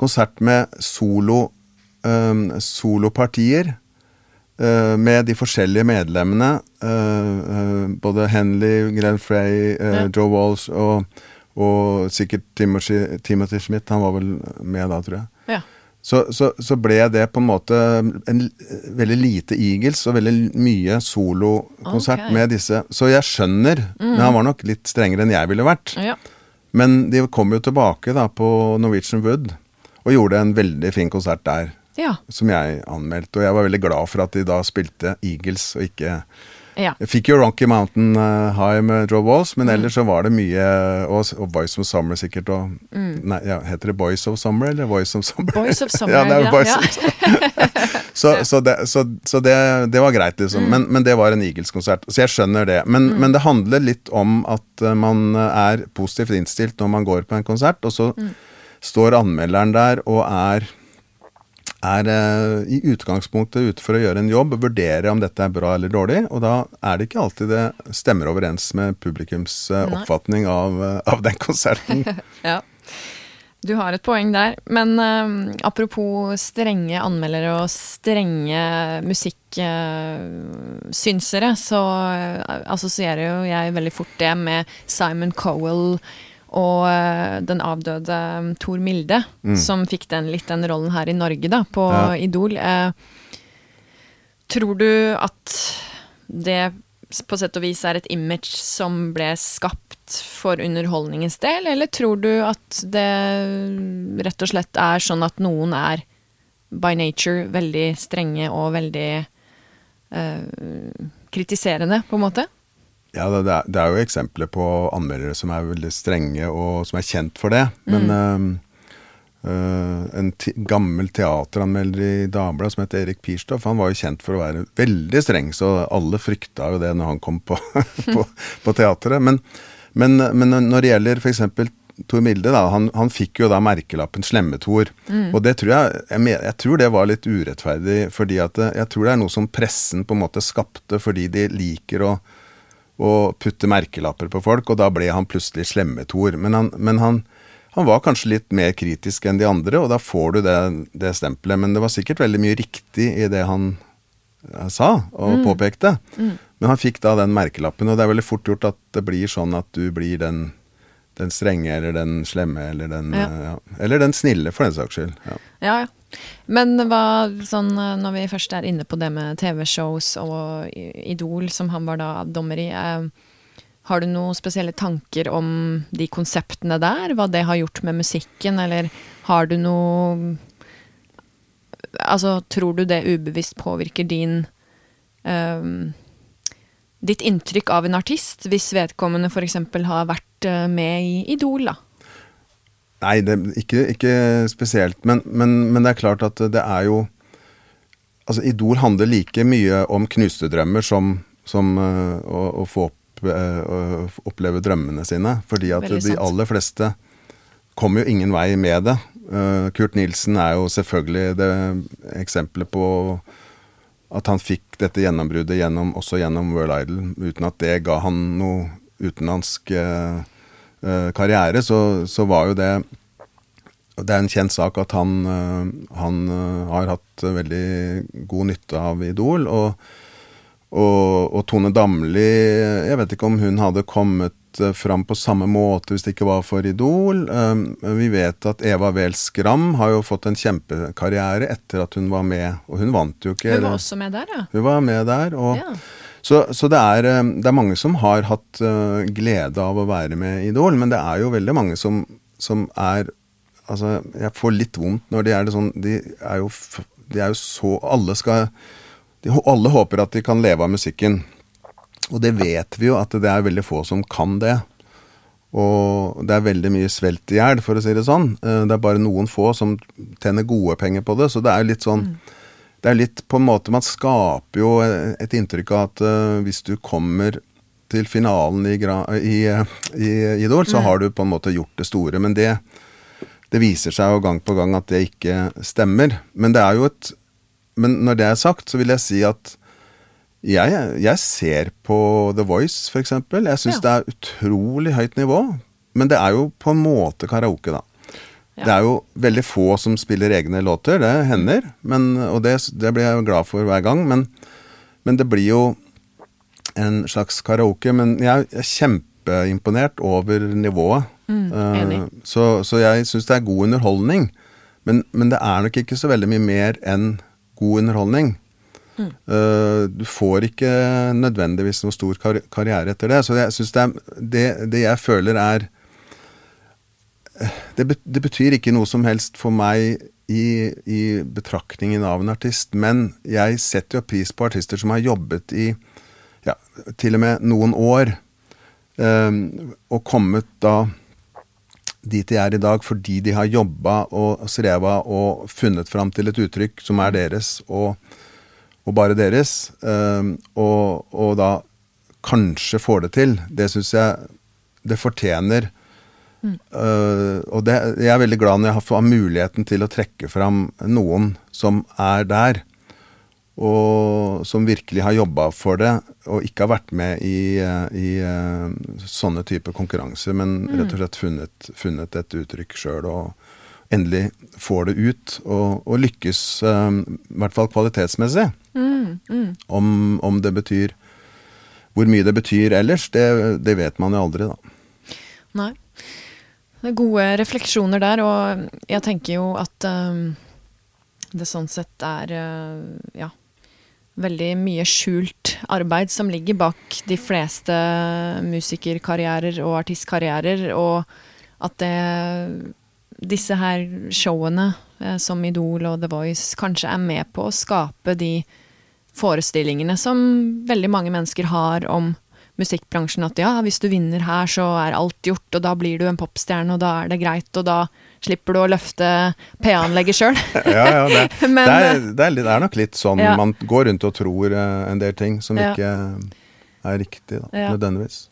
konsert med solo, um, solopartier. Uh, med de forskjellige medlemmene. både Henley, Glenn Frey, ja. Joe Walsh og, og sikkert Timothy, Timothy Schmidt. Han var vel med da, tror jeg. Ja så, så, så, ble det på en måte en veldig lite Eagles og veldig mye solokonsert okay. med disse. Så jeg skjønner, mm. men han var nok litt strengere enn jeg ville vært. Ja. Men de kom jo tilbake da på Norwegian Wood og gjorde en veldig fin konsert der. Ja. Som jeg anmeldte. Og jeg var veldig glad for at de da spilte Eagles og ikke ja. Jeg fikk jo Ronky Mountain uh, High med Joe Walls, men mm. ellers så var det mye Og, og Voice of Summer sikkert. Og, mm. nei, ja, heter det Boys of Summer eller Voice of Summer? Boys of Summer, ja. Det er Boys ja. of Summer. så, så, det, så, så det, det, var greit, liksom. Mm. Men, men, det var en Eagles-konsert. Så jeg skjønner det. Men, mm. men, det handler litt om at uh, man er positivt innstilt når man går på en konsert, og så mm. står anmelderen der og er er uh, i utgangspunktet ute for å gjøre en jobb vurdere om dette er bra eller dårlig. Og da er det ikke alltid det stemmer overens med publikums uh, oppfatning av, uh, av, den konserten. ja. Du har et poeng der. Men apropos strenge anmeldere og strenge musikksynsere, så assosierer jo jeg veldig fort det med Simon Cowell og uh, den avdøde um, Tor Milde, mm. som fikk den, litt den rollen her i Norge, da, på ja. Idol. Uh, tror du at det på sett og vis er et image som ble skapt for underholdningens del, eller tror du at det rett og slett er sånn at noen er by nature veldig strenge og veldig uh, kritiserende, på en måte? Ja, det er, det er, jo eksempler på anmeldere som er veldig strenge, og som er kjent for det. Men mm. øh, en gammel teateranmelder i Dagbladet som het Erik Pirstoff, han var jo kjent for å være veldig streng, så alle frykta jo det når han kom på, på, på teateret. Men, men, men, når det gjelder f.eks. Tor Milde, da, han, han, fikk jo da merkelappen Slemmetor. Mm. Og det tror jeg, jeg, jeg tror det var litt urettferdig, fordi at jeg tror det er noe som pressen på en måte skapte fordi de liker å og putte merkelapper på folk, og da ble han plutselig Slemmetor. Men, han, men han, han, var kanskje litt mer kritisk enn de andre, og da får du det, det stempelet. Men det var sikkert veldig mye riktig i det han eh, sa og mm. påpekte. Mm. Men han fikk da den merkelappen, og det er veldig fort gjort at det blir sånn at du blir den, den strenge eller den slemme eller den ja. Ja. Eller den snille, for den saks skyld. Ja. ja, ja. Men hva, sånn, når vi først er inne på det med TV-shows og Idol, som han var da dommer i, eh, har du noen spesielle tanker om de konseptene der? Hva det har gjort med musikken, eller har du noe Altså, tror du det ubevisst påvirker din eh, Ditt inntrykk av en artist, hvis vedkommende f.eks. har vært uh, med i Idol, da? Nei, det, ikke, ikke, spesielt. Men, men, men, det er klart at det er jo Altså, Idol handler like mye om knuste drømmer som, som uh, å, å, få opp, uh, oppleve drømmene sine. Fordi at de aller fleste kommer jo ingen vei med det. Uh, Kurt Nilsen er jo selvfølgelig det eksempelet på at han fikk dette gjennombruddet gjennom, også gjennom World Idol, uten at det ga han noe utenlandsk uh, karriere, så, så, var jo det Det er en kjent sak at han, eh, han eh, har hatt veldig god nytte av Idol. Og, og, og, Tone Damli Jeg vet ikke om hun hadde kommet fram på samme måte hvis det ikke var for Idol. Vi vet at Eva Wehl Skram har jo fått en kjempekarriere etter at hun var med, og hun vant jo ikke. Hun var også med der, ja. Hun var med der, og ja. Så, så det, er, eh, det, er, mange som har hatt uh, glede av å være med i Idol, men det er jo veldig mange som, som er Altså, jeg får litt vondt når de er det sånn De er jo, de er jo så Alle skal de, Alle håper at de kan leve av musikken. Og det vet vi jo at det er veldig få som kan det. Og det er veldig mye svelt i hjel, for å si det sånn. Eh, det er bare noen få som tjener gode penger på det, så det er litt sånn mm det er litt på en måte Man skaper jo et inntrykk av at uh, hvis du kommer til finalen i, i, i Idol, så mm. har du på en måte gjort det store. Men det, det viser seg jo gang på gang at det ikke stemmer. Men det er jo et Men når det er sagt, så vil jeg si at jeg, jeg ser på The Voice, f.eks. Jeg syns ja. det er utrolig høyt nivå. Men det er jo på en måte karaoke, da. Ja. Det er jo veldig få som spiller egne låter, det hender. Men, og det, det, blir jeg glad for hver gang. Men, men, det blir jo en slags karaoke. Men jeg er kjempeimponert over nivået. Mm, enig. Uh, så, så, jeg syns det er god underholdning. Men, men, det er nok ikke så veldig mye mer enn god underholdning. Mm. Uh, du får ikke nødvendigvis noe stor kar karriere etter det. Så jeg synes det, det, det jeg føler er det, det, betyr ikke noe som helst for meg i, i, betraktningen av en artist, men jeg setter jo pris på artister som har jobbet i ja, til og med noen år, um, og kommet da dit de er i dag fordi de har jobba og streva og funnet fram til et uttrykk som er deres, og, og bare deres, um, og, og, da kanskje får det til. Det syns jeg det fortjener Uh, og det, jeg er veldig glad når jeg har muligheten til å trekke fram noen som er der, og som virkelig har jobba for det, og ikke har vært med i, i uh, sånne typer konkurranser, men mm. rett og slett funnet, funnet et uttrykk sjøl og endelig får det ut, og, og lykkes, um, i hvert fall kvalitetsmessig. Mm, mm. Om, om, det betyr Hvor mye det betyr ellers, det, det vet man jo aldri, da. Nei. Det er gode refleksjoner der, og jeg tenker jo at um, det sånn sett er uh, ja, veldig mye skjult arbeid som ligger bak de fleste musikerkarrierer og artistkarrierer, og at det, disse her showene eh, som Idol og The Voice kanskje er med på å skape de forestillingene som veldig mange mennesker har om musikkbransjen at ja, hvis du vinner her, så er alt gjort, og da blir du en popstjerne, og da er det greit, og da slipper du å løfte PA-anlegget sjøl. ja, ja, det, Men, det, er, det, er, det, er, nok litt sånn ja. man går rundt og tror uh, en del ting som ja. ikke er riktig, da, ja. nødvendigvis.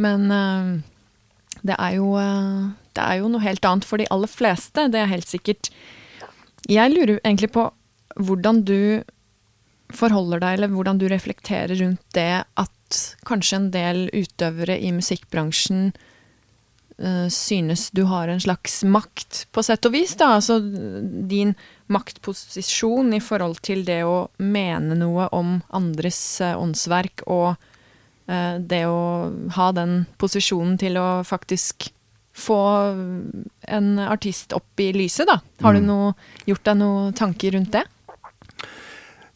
Men uh, det er jo uh, Det er jo noe helt annet for de aller fleste, det er helt sikkert. Jeg lurer egentlig på hvordan du forholder deg, eller hvordan du reflekterer rundt det at kanskje en del utøvere i musikkbransjen uh, synes du har en slags makt, på sett og vis, da. Altså din maktposisjon i forhold til det å mene noe om andres uh, åndsverk, og uh, det å ha den posisjonen til å faktisk få en artist opp i lyset, da? Har du mm. noe, gjort deg noen tanker rundt det?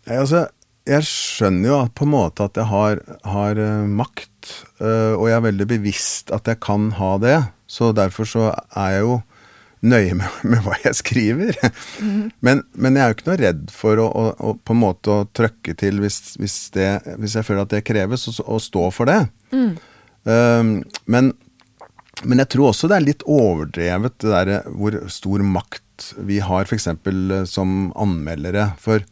Nei, altså, jeg skjønner jo at, på en måte at jeg har, har uh, makt, uh, og jeg er veldig bevisst at jeg kan ha det. Så derfor så er jeg jo nøye med, med hva jeg skriver. Mm. Men, men, jeg er jo ikke noe redd for å, å, å på en måte å trøkke til hvis, hvis, det, hvis jeg føler at det kreves, å stå for det. Mm. Um, men, men, jeg tror også det er litt overdrevet det derre hvor stor makt vi har f.eks. som anmeldere. For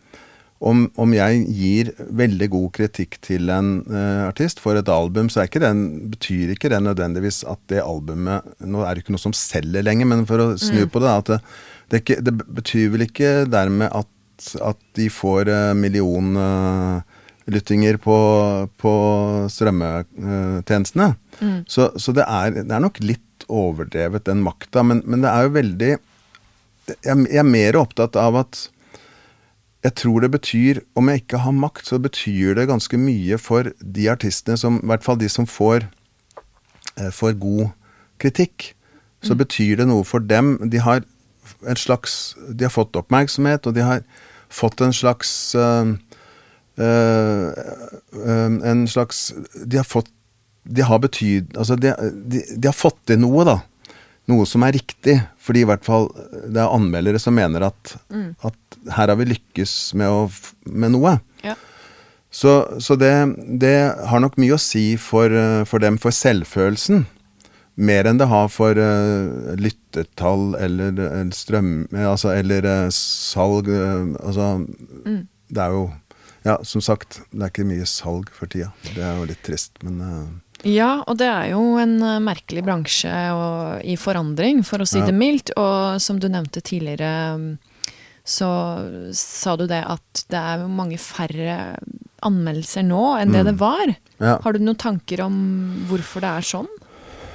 om, om, jeg gir veldig god kritikk til en uh, artist for et album, så ikke den, betyr ikke det nødvendigvis at det albumet Nå er det ikke noe som selger lenger, men for å snu mm. på det, det, det, ikke, det, betyr vel ikke dermed at, at de får uh, millionlyttinger uh, på, på strømmetjenestene. Mm. Så, så det, er, det, er, nok litt overdrevet, den makta, men, men det er jo veldig jeg, jeg er mer opptatt av at jeg tror det betyr, om jeg ikke har makt, så betyr det ganske mye for de artistene som, i hvert fall de som får, eh, får god kritikk. Så mm. betyr det noe for dem. De har en slags De har fått oppmerksomhet, og de har fått en slags øh, øh, En slags De har fått De har betyd... Altså, de, de, de har fått til noe, da noe som er riktig. Fordi i hvert fall det er anmeldere som mener at, mm. at her har vi lykkes med, å, med noe. Ja. Så, så det, det, har nok mye å si for, for, dem, for selvfølelsen. Mer enn det har for uh, lyttetall eller, eller strøm... Altså, eller uh, salg. Uh, altså mm. Det er jo Ja, som sagt, det er ikke mye salg for tida. Det er jo litt trist, men ja, og det er jo en merkelig bransje og, i forandring, for å si ja. det mildt. Og som du nevnte tidligere, så sa du det at det er mange færre anmeldelser nå enn mm. det det var. Ja. Har du noen tanker om hvorfor det er sånn?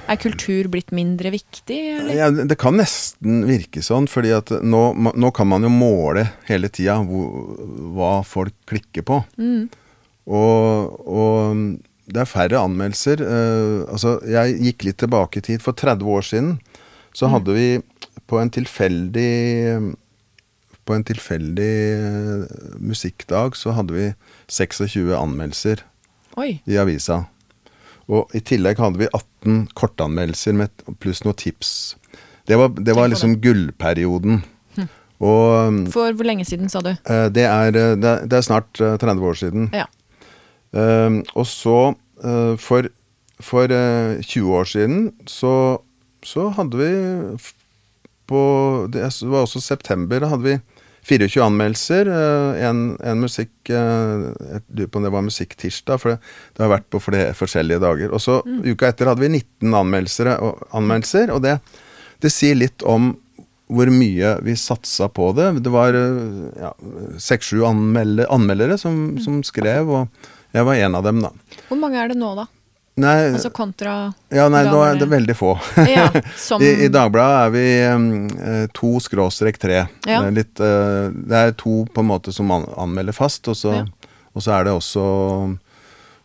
Er kultur blitt mindre viktig? Ja, det kan nesten virke sånn, fordi at nå, nå kan man jo måle hele tida hva folk klikker på. Mm. Og, og det er færre anmeldelser. Uh, altså, jeg gikk litt tilbake i tid. For 30 år siden så mm. hadde vi på en tilfeldig På en tilfeldig uh, musikkdag så hadde vi 26 anmeldelser Oi. i avisa. Og i tillegg hadde vi 18 kortanmeldelser med, pluss noen tips. Det var, det var liksom det. gullperioden. Hm. Og, um, For hvor lenge siden, sa du? Uh, det, er, det, er, snart 30 år siden. Ja. Uh, og så, uh, for, for uh, eh, 20 år siden, så, så hadde vi på Det var også september. Da hadde vi 24 anmeldelser. En, en musikk Jeg lurer på om det var musikktirsdag, for det, det, har vært på flere forskjellige dager. Og så mm. uka etter hadde vi 19 anmeldelser, og, anmeldelser, og det, det sier litt om hvor mye vi satsa på det. Det var seks-sju ja, anmeldere som, mm. som skrev. og jeg var en av dem, da. Hvor mange er det nå, da? Nei, altså kontra Ja, nei, nå er det veldig få. Ja, som... I, I, Dagbladet er vi um, to skråstrek tre. Ja. Det, er litt, uh, det er to på en måte som an anmelder fast, og så, ja. og så er det også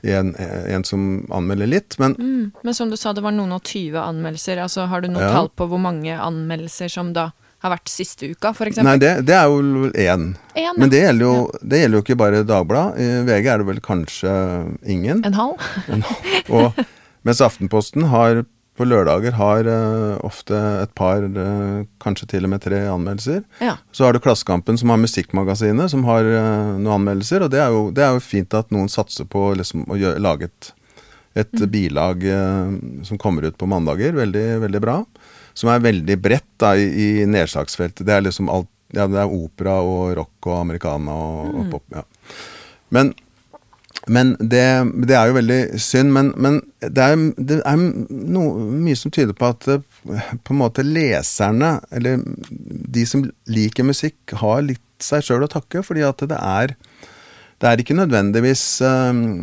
en, en, som anmelder litt, men mm, Men som du sa, det var noen og tyve anmeldelser. Altså, har du noe tall på hvor mange anmeldelser som da har vært siste uka, f.eks.? Nei, det, det, er jo én. Men det gjelder, jo, ja. det gjelder jo ikke bare Dagbladet. I VG er det vel kanskje ingen. En halv? en halv. Og, mens Aftenposten har på lørdager har uh, ofte et par, uh, kanskje til og med tre anmeldelser. Ja. Så har du Klassekampen som har Musikkmagasinet, som har uh, noen anmeldelser. Og det er, jo, det er, jo, fint at noen satser på liksom, å gjøre, lage et, et mm. bilag som kommer ut på mandager. Veldig, veldig bra som er veldig bredt da, i, i nedslagsfeltet. Det er liksom alt Ja, det er opera og rock og americana og, mm. og pop. ja. Men, men det, det, er jo veldig synd. Men, men det er, det er noe, mye som tyder på at på en måte leserne, eller de som liker musikk, har litt seg sjøl å takke. Fordi at det er det er ikke nødvendigvis um,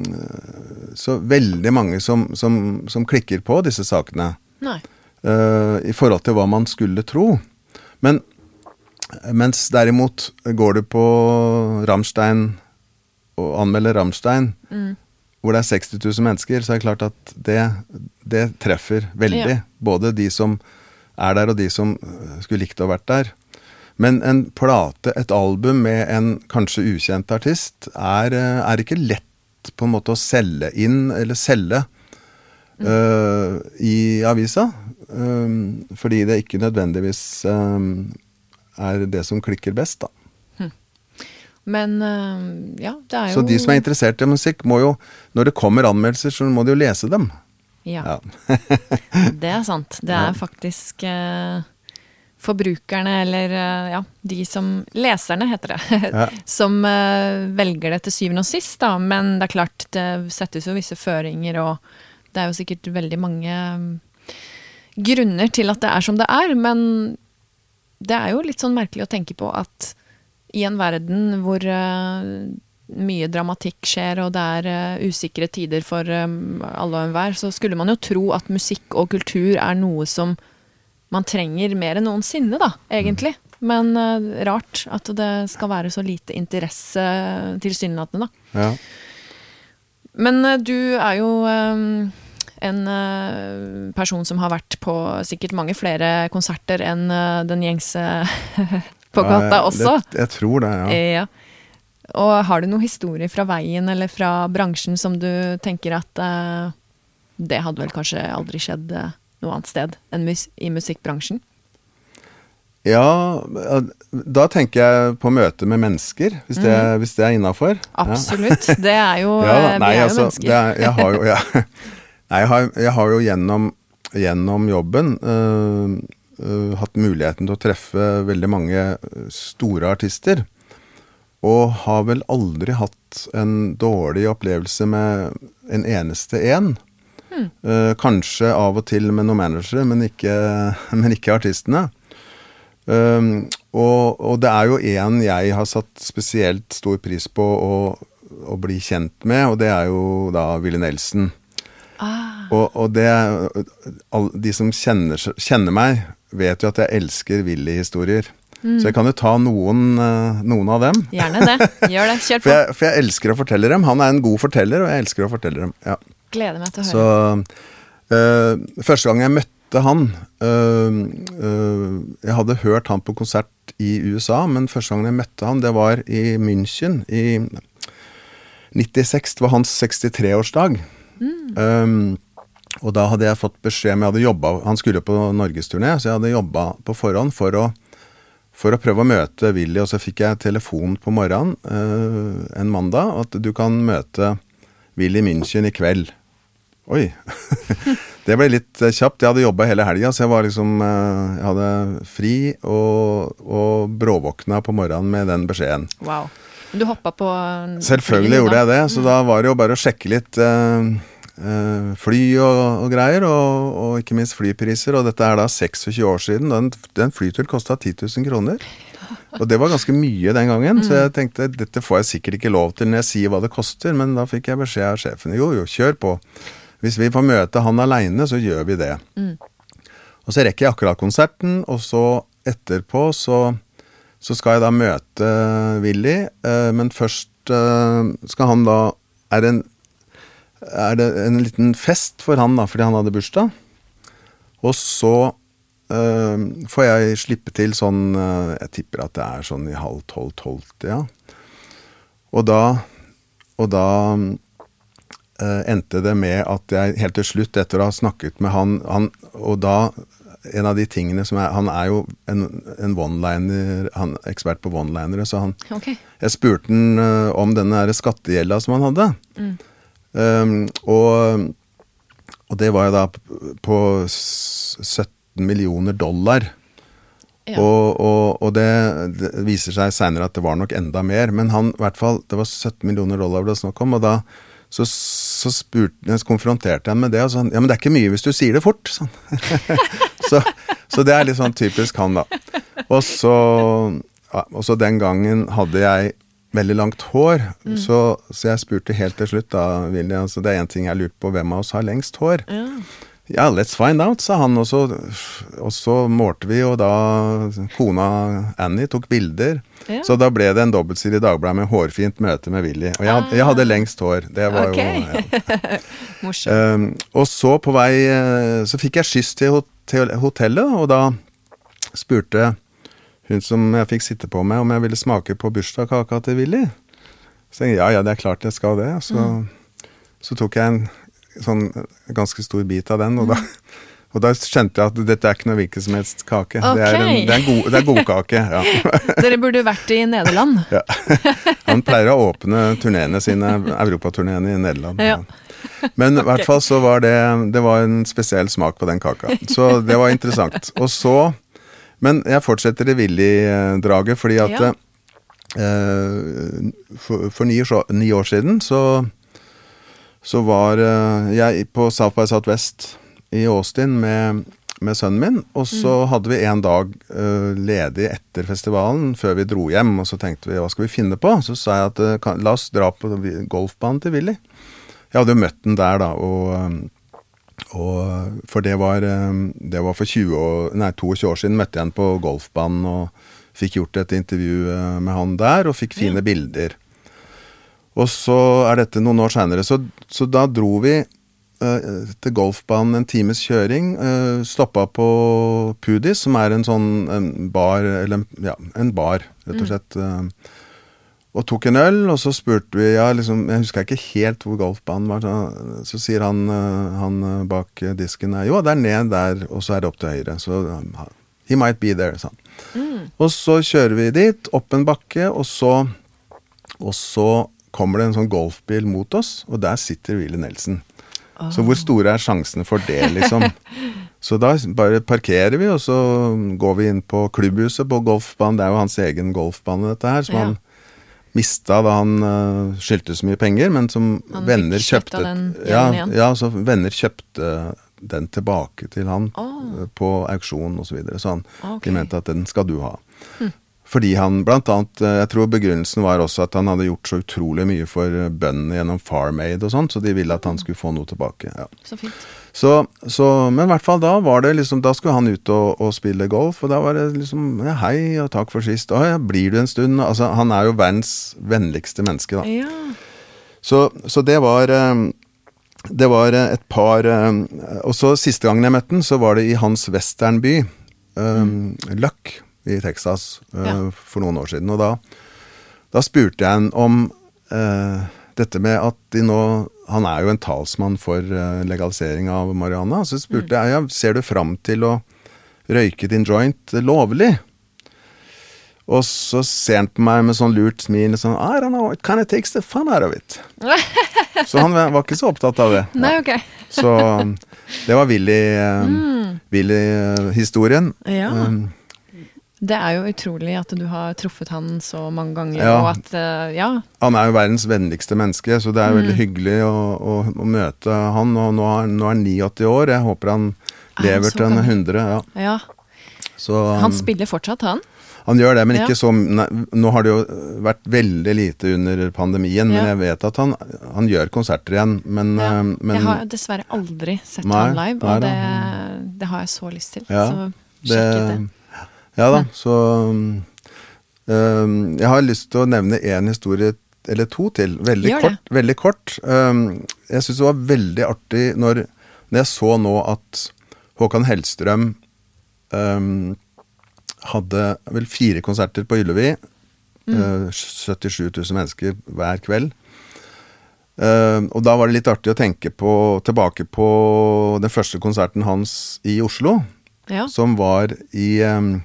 så veldig mange som, som, som klikker på disse sakene. Nei i forhold til hva man skulle tro. Men mens derimot går du på Ramstein og anmelder Ramstein, mm. hvor det er 60 000 mennesker, så er det klart at det, det treffer veldig. Ja. Både de som er der, og de som skulle likt å ha vært der. Men en plate, et album med en kanskje ukjent artist, er, er ikke lett på en måte å selge inn, eller selge, mm. uh, i avisa. Um, fordi det ikke nødvendigvis um, er det som klikker best, da. Hm. Men uh, ja, det er jo Så de som er interessert i musikk, må jo Når det kommer anmeldelser, så må de jo lese dem. Ja. ja. det er sant. Det er faktisk uh, forbrukerne, eller uh, ja, de som Leserne, heter det. Ja. som velger det til syvende og sist, da. Men det er klart, det settes jo visse føringer, og det er jo sikkert veldig mange grunner til at det er som det er, men det er jo litt sånn merkelig å tenke på at i en verden hvor uh, mye dramatikk skjer, og det er uh, usikre tider for um, alle og enhver, så skulle man jo tro at musikk og kultur er noe som man trenger mer enn noensinne, da, egentlig. Men rart at det skal være så lite interesse tilsynelatende, da. Ja. Men du er jo en uh, person som har vært på sikkert mange flere konserter enn uh, den gjengse på gata også. Det, jeg tror det, ja. ja. Og har du noen historie fra veien eller fra bransjen som du tenker at uh, det hadde vel kanskje aldri skjedd noe annet sted enn mus i musikkbransjen? Ja, da tenker jeg på møte med mennesker, hvis det, mm. hvis det er innafor. Absolutt. Ja. Det er jo ja, nei, Vi er jo altså, mennesker. Er, jeg har jo, ja, Nei, jeg har, jeg har jo gjennom, gjennom jobben øh, øh, hatt muligheten til å treffe veldig mange store artister. Og har vel aldri hatt en dårlig opplevelse med en eneste en. Uh, kanskje av og til med noen managere, men men ikke artistene. Um, og, og, det er jo én jeg har satt spesielt stor pris på å, å, bli kjent med, og det er jo da Willy Nelson. Ah. Og, og, det De som kjenner, kjenner, meg, vet jo at jeg elsker Willy-historier. Mm. Så jeg kan jo ta noen, eh, noen, av dem. Gjerne det. Gjør det. Kjør på. For jeg, for jeg, elsker å fortelle dem. Han er en god forteller, og jeg elsker å fortelle dem. Ja. Gleder meg til å høre. Så øh, første gang jeg møtte han øh, øh, Jeg hadde hørt han på konsert i USA, men første gang jeg møtte han, det var i München i 96. Det var hans 63-årsdag. Mm. Um, og da hadde jeg fått beskjed om jeg hadde jobba Han skulle på norgesturné, så jeg hadde jobba på forhånd for å, for å prøve å møte Willy. Og så fikk jeg telefon på morgenen uh, en mandag at du kan møte Willy München i kveld. Oi. det ble litt eh, kjapt. Jeg hadde jobba hele helga, så jeg var liksom uh, Jeg hadde fri og, og bråvåkna på morgenen med den beskjeden. Wow. Du hoppa på Selvfølgelig gjorde jeg det, så mm. da var det jo bare å sjekke litt uh, uh, fly og, og greier, og, og, ikke minst flypriser. Og dette er da 26 år siden. Den, den flyturen kosta 10 000 kroner. Og det var ganske mye den gangen, mm. så jeg tenkte dette får jeg sikkert ikke lov til når jeg sier hva det koster, men da fikk jeg beskjed av sjefen jo jo, kjør på. Hvis vi får møte han aleine, så gjør vi det. Mm. Og så rekker jeg akkurat konserten, og så etterpå så så skal jeg da møte Willy, eh, men først eh, skal han da er det, en, er det en liten fest for han da, fordi han hadde bursdag. Og så øh, får jeg slippe til sånn Jeg tipper at det er sånn i halv tolv-tolvtida. Ja. Og da, og da øh, endte det med at jeg helt til slutt, etter å ha snakket med han, han Og da en av de tingene som er Han er jo en, en one-liner, han er ekspert på one-linere, så han okay. Jeg spurte han uh, om den skattegjelda som han hadde. Mm. Um, og, og, det var jo da på 17 millioner dollar. Ja. Og, og, og det, det, viser seg seinere at det var nok enda mer, men han, i hvert fall, det var 17 millioner dollar det var snakk om. og da så, så, spurte, konfronterte jeg han med det, og sånn Ja, men det er ikke mye hvis du sier det fort, sånn. så, så, det er litt sånn typisk han, da. Og så, ja, og så den gangen hadde jeg veldig langt hår, mm. så, så, jeg spurte helt til slutt, da, William, så Det er én ting jeg lurte på, hvem av oss har lengst hår? Ja. Ja, let's find out, sa han. Og så, og så målte vi, og da kona Annie tok bilder. Ja. Så da ble det en dobbeltside i Dagbladet med hårfint møte med Willy. Og jeg, ah. jeg hadde lengst hår. Det var okay. jo ja. Um, og så på vei eh, Så fikk jeg skyss til hotellet, og da spurte hun som jeg fikk sitte på med, om jeg ville smake på bursdagskaka til Willy. Så jeg ja, ja, det er klart jeg skal det. Så, mm. så tok jeg en sånn ganske stor bit av den, og da, og da kjente jeg at dette er ikke noe hvilken som helst kake. Okay. Det, er en, det, er god, det er godkake. Ja. Dere burde vært i Nederland. ja. Han pleier å åpne turneene sine, europaturneene i Nederland. Ja. Men i hvert fall så var det Det var en spesiell smak på den kaka. Så det var interessant. Og så Men jeg fortsetter det Willy-draget, fordi at eh, for, for ni, år, ni, år, siden så så var eh, jeg på South by Southwest i Austin med, med sønnen min. Og så mm. hadde vi en dag uh, ledig etter festivalen, før vi dro hjem. Og så tenkte vi hva skal vi finne på? Så sa jeg at uh, kan, la oss dra på golfbanen til Willy. Jeg hadde jo møtt den der, da. og... Og, for det var, det var for 20 år, nei, 22 år siden møtte jeg han på golfbanen og fikk gjort et intervju med han der, og fikk fine ja. bilder. Og så er dette noen år seinere. Så, så, da dro vi uh, til golfbanen en times kjøring. Uh, stoppa på Pudis, som er en sånn en bar, eller ja, en bar, rett og mm. slett. Mm. og tok en øl, og så spurte vi ja, liksom, Jeg husker ikke helt hvor golfbanen var. Så, så sier han, han, bak disken jo, det er ned der, og så er det opp til høyre. Så he might be there, sa han. Mm. Og så kjører vi dit, opp en bakke, og så, og så kommer det en sånn golfbil mot oss, og der sitter Willy Nelson. Oh. Så hvor store er sjansene for det, liksom? så da bare parkerer vi, og så går vi inn på klubbhuset på golfbanen. Det er jo hans egen golfbane, dette her, som ja. han mista da han uh, skyldte så mye penger, men som venner kjøpte ja, ja, så venner kjøpte den tilbake til han oh. på auksjon osv. Så, videre. så han, okay. de mente at den skal du ha. Hm. Fordi han blant annet eh, Jeg tror begrunnelsen var også at han hadde gjort så utrolig mye for eh, bøndene gjennom Farm Aid og sånt, så de ville at han skulle få noe tilbake. Ja. Så fint. Så, så, men i hvert fall da var det liksom Da skulle han ut og, og spille golf, og da var det liksom ja, Hei og takk for sist. og ja, blir du en stund? Altså, han er jo verdens vennligste menneske, da. Ja. Så, så det var eh, det var et par Og så siste gangen jeg møtte den, så var det i hans westernby, um, Luck i Texas uh, ja. for noen år siden. Og da, da spurte jeg han om uh, dette med at de nå Han er jo en talsmann for uh, legalisering av marihuana. Så spurte mm. jeg ja, ser du fram til å røyke din joint lovlig. Og så ser han på meg med sånn lurt smil sånn I don't know, it kind of takes the fun out of it. så han var ikke så opptatt av det. Nei, ok. så det var Willy-historien. Mm. Ja. Um, det er jo utrolig at du har truffet han så mange ganger, ja. og at uh, Ja. Han er jo verdens vennligste menneske, så det er mm. veldig hyggelig å, å, å, møte han. Og nå er, nå er han 89 år. Jeg håper han lever til en 100. Ja. ja. Så, han spiller fortsatt, han? Han gjør det, men ikke så Nå har det jo vært veldig lite under pandemien, ja. men jeg vet at han, han gjør konserter igjen. Men, ja. Eh, men, Jeg har dessverre aldri sett nei, han live, og det, det, har jeg så lyst til. Ja, så sjekk det. Ja da, så um, Jeg har lyst til å nevne én historie eller to til. Veldig Gjør kort. Veldig kort. Um, jeg syns det var veldig artig når, når, jeg så nå at Håkan Hellstrøm um, hadde vel fire konserter på Yllevi. Mm. Uh, 77 000 mennesker hver kveld. Uh, og da var det litt artig å tenke på, tilbake på den første konserten hans i Oslo. Ja. Som var i um,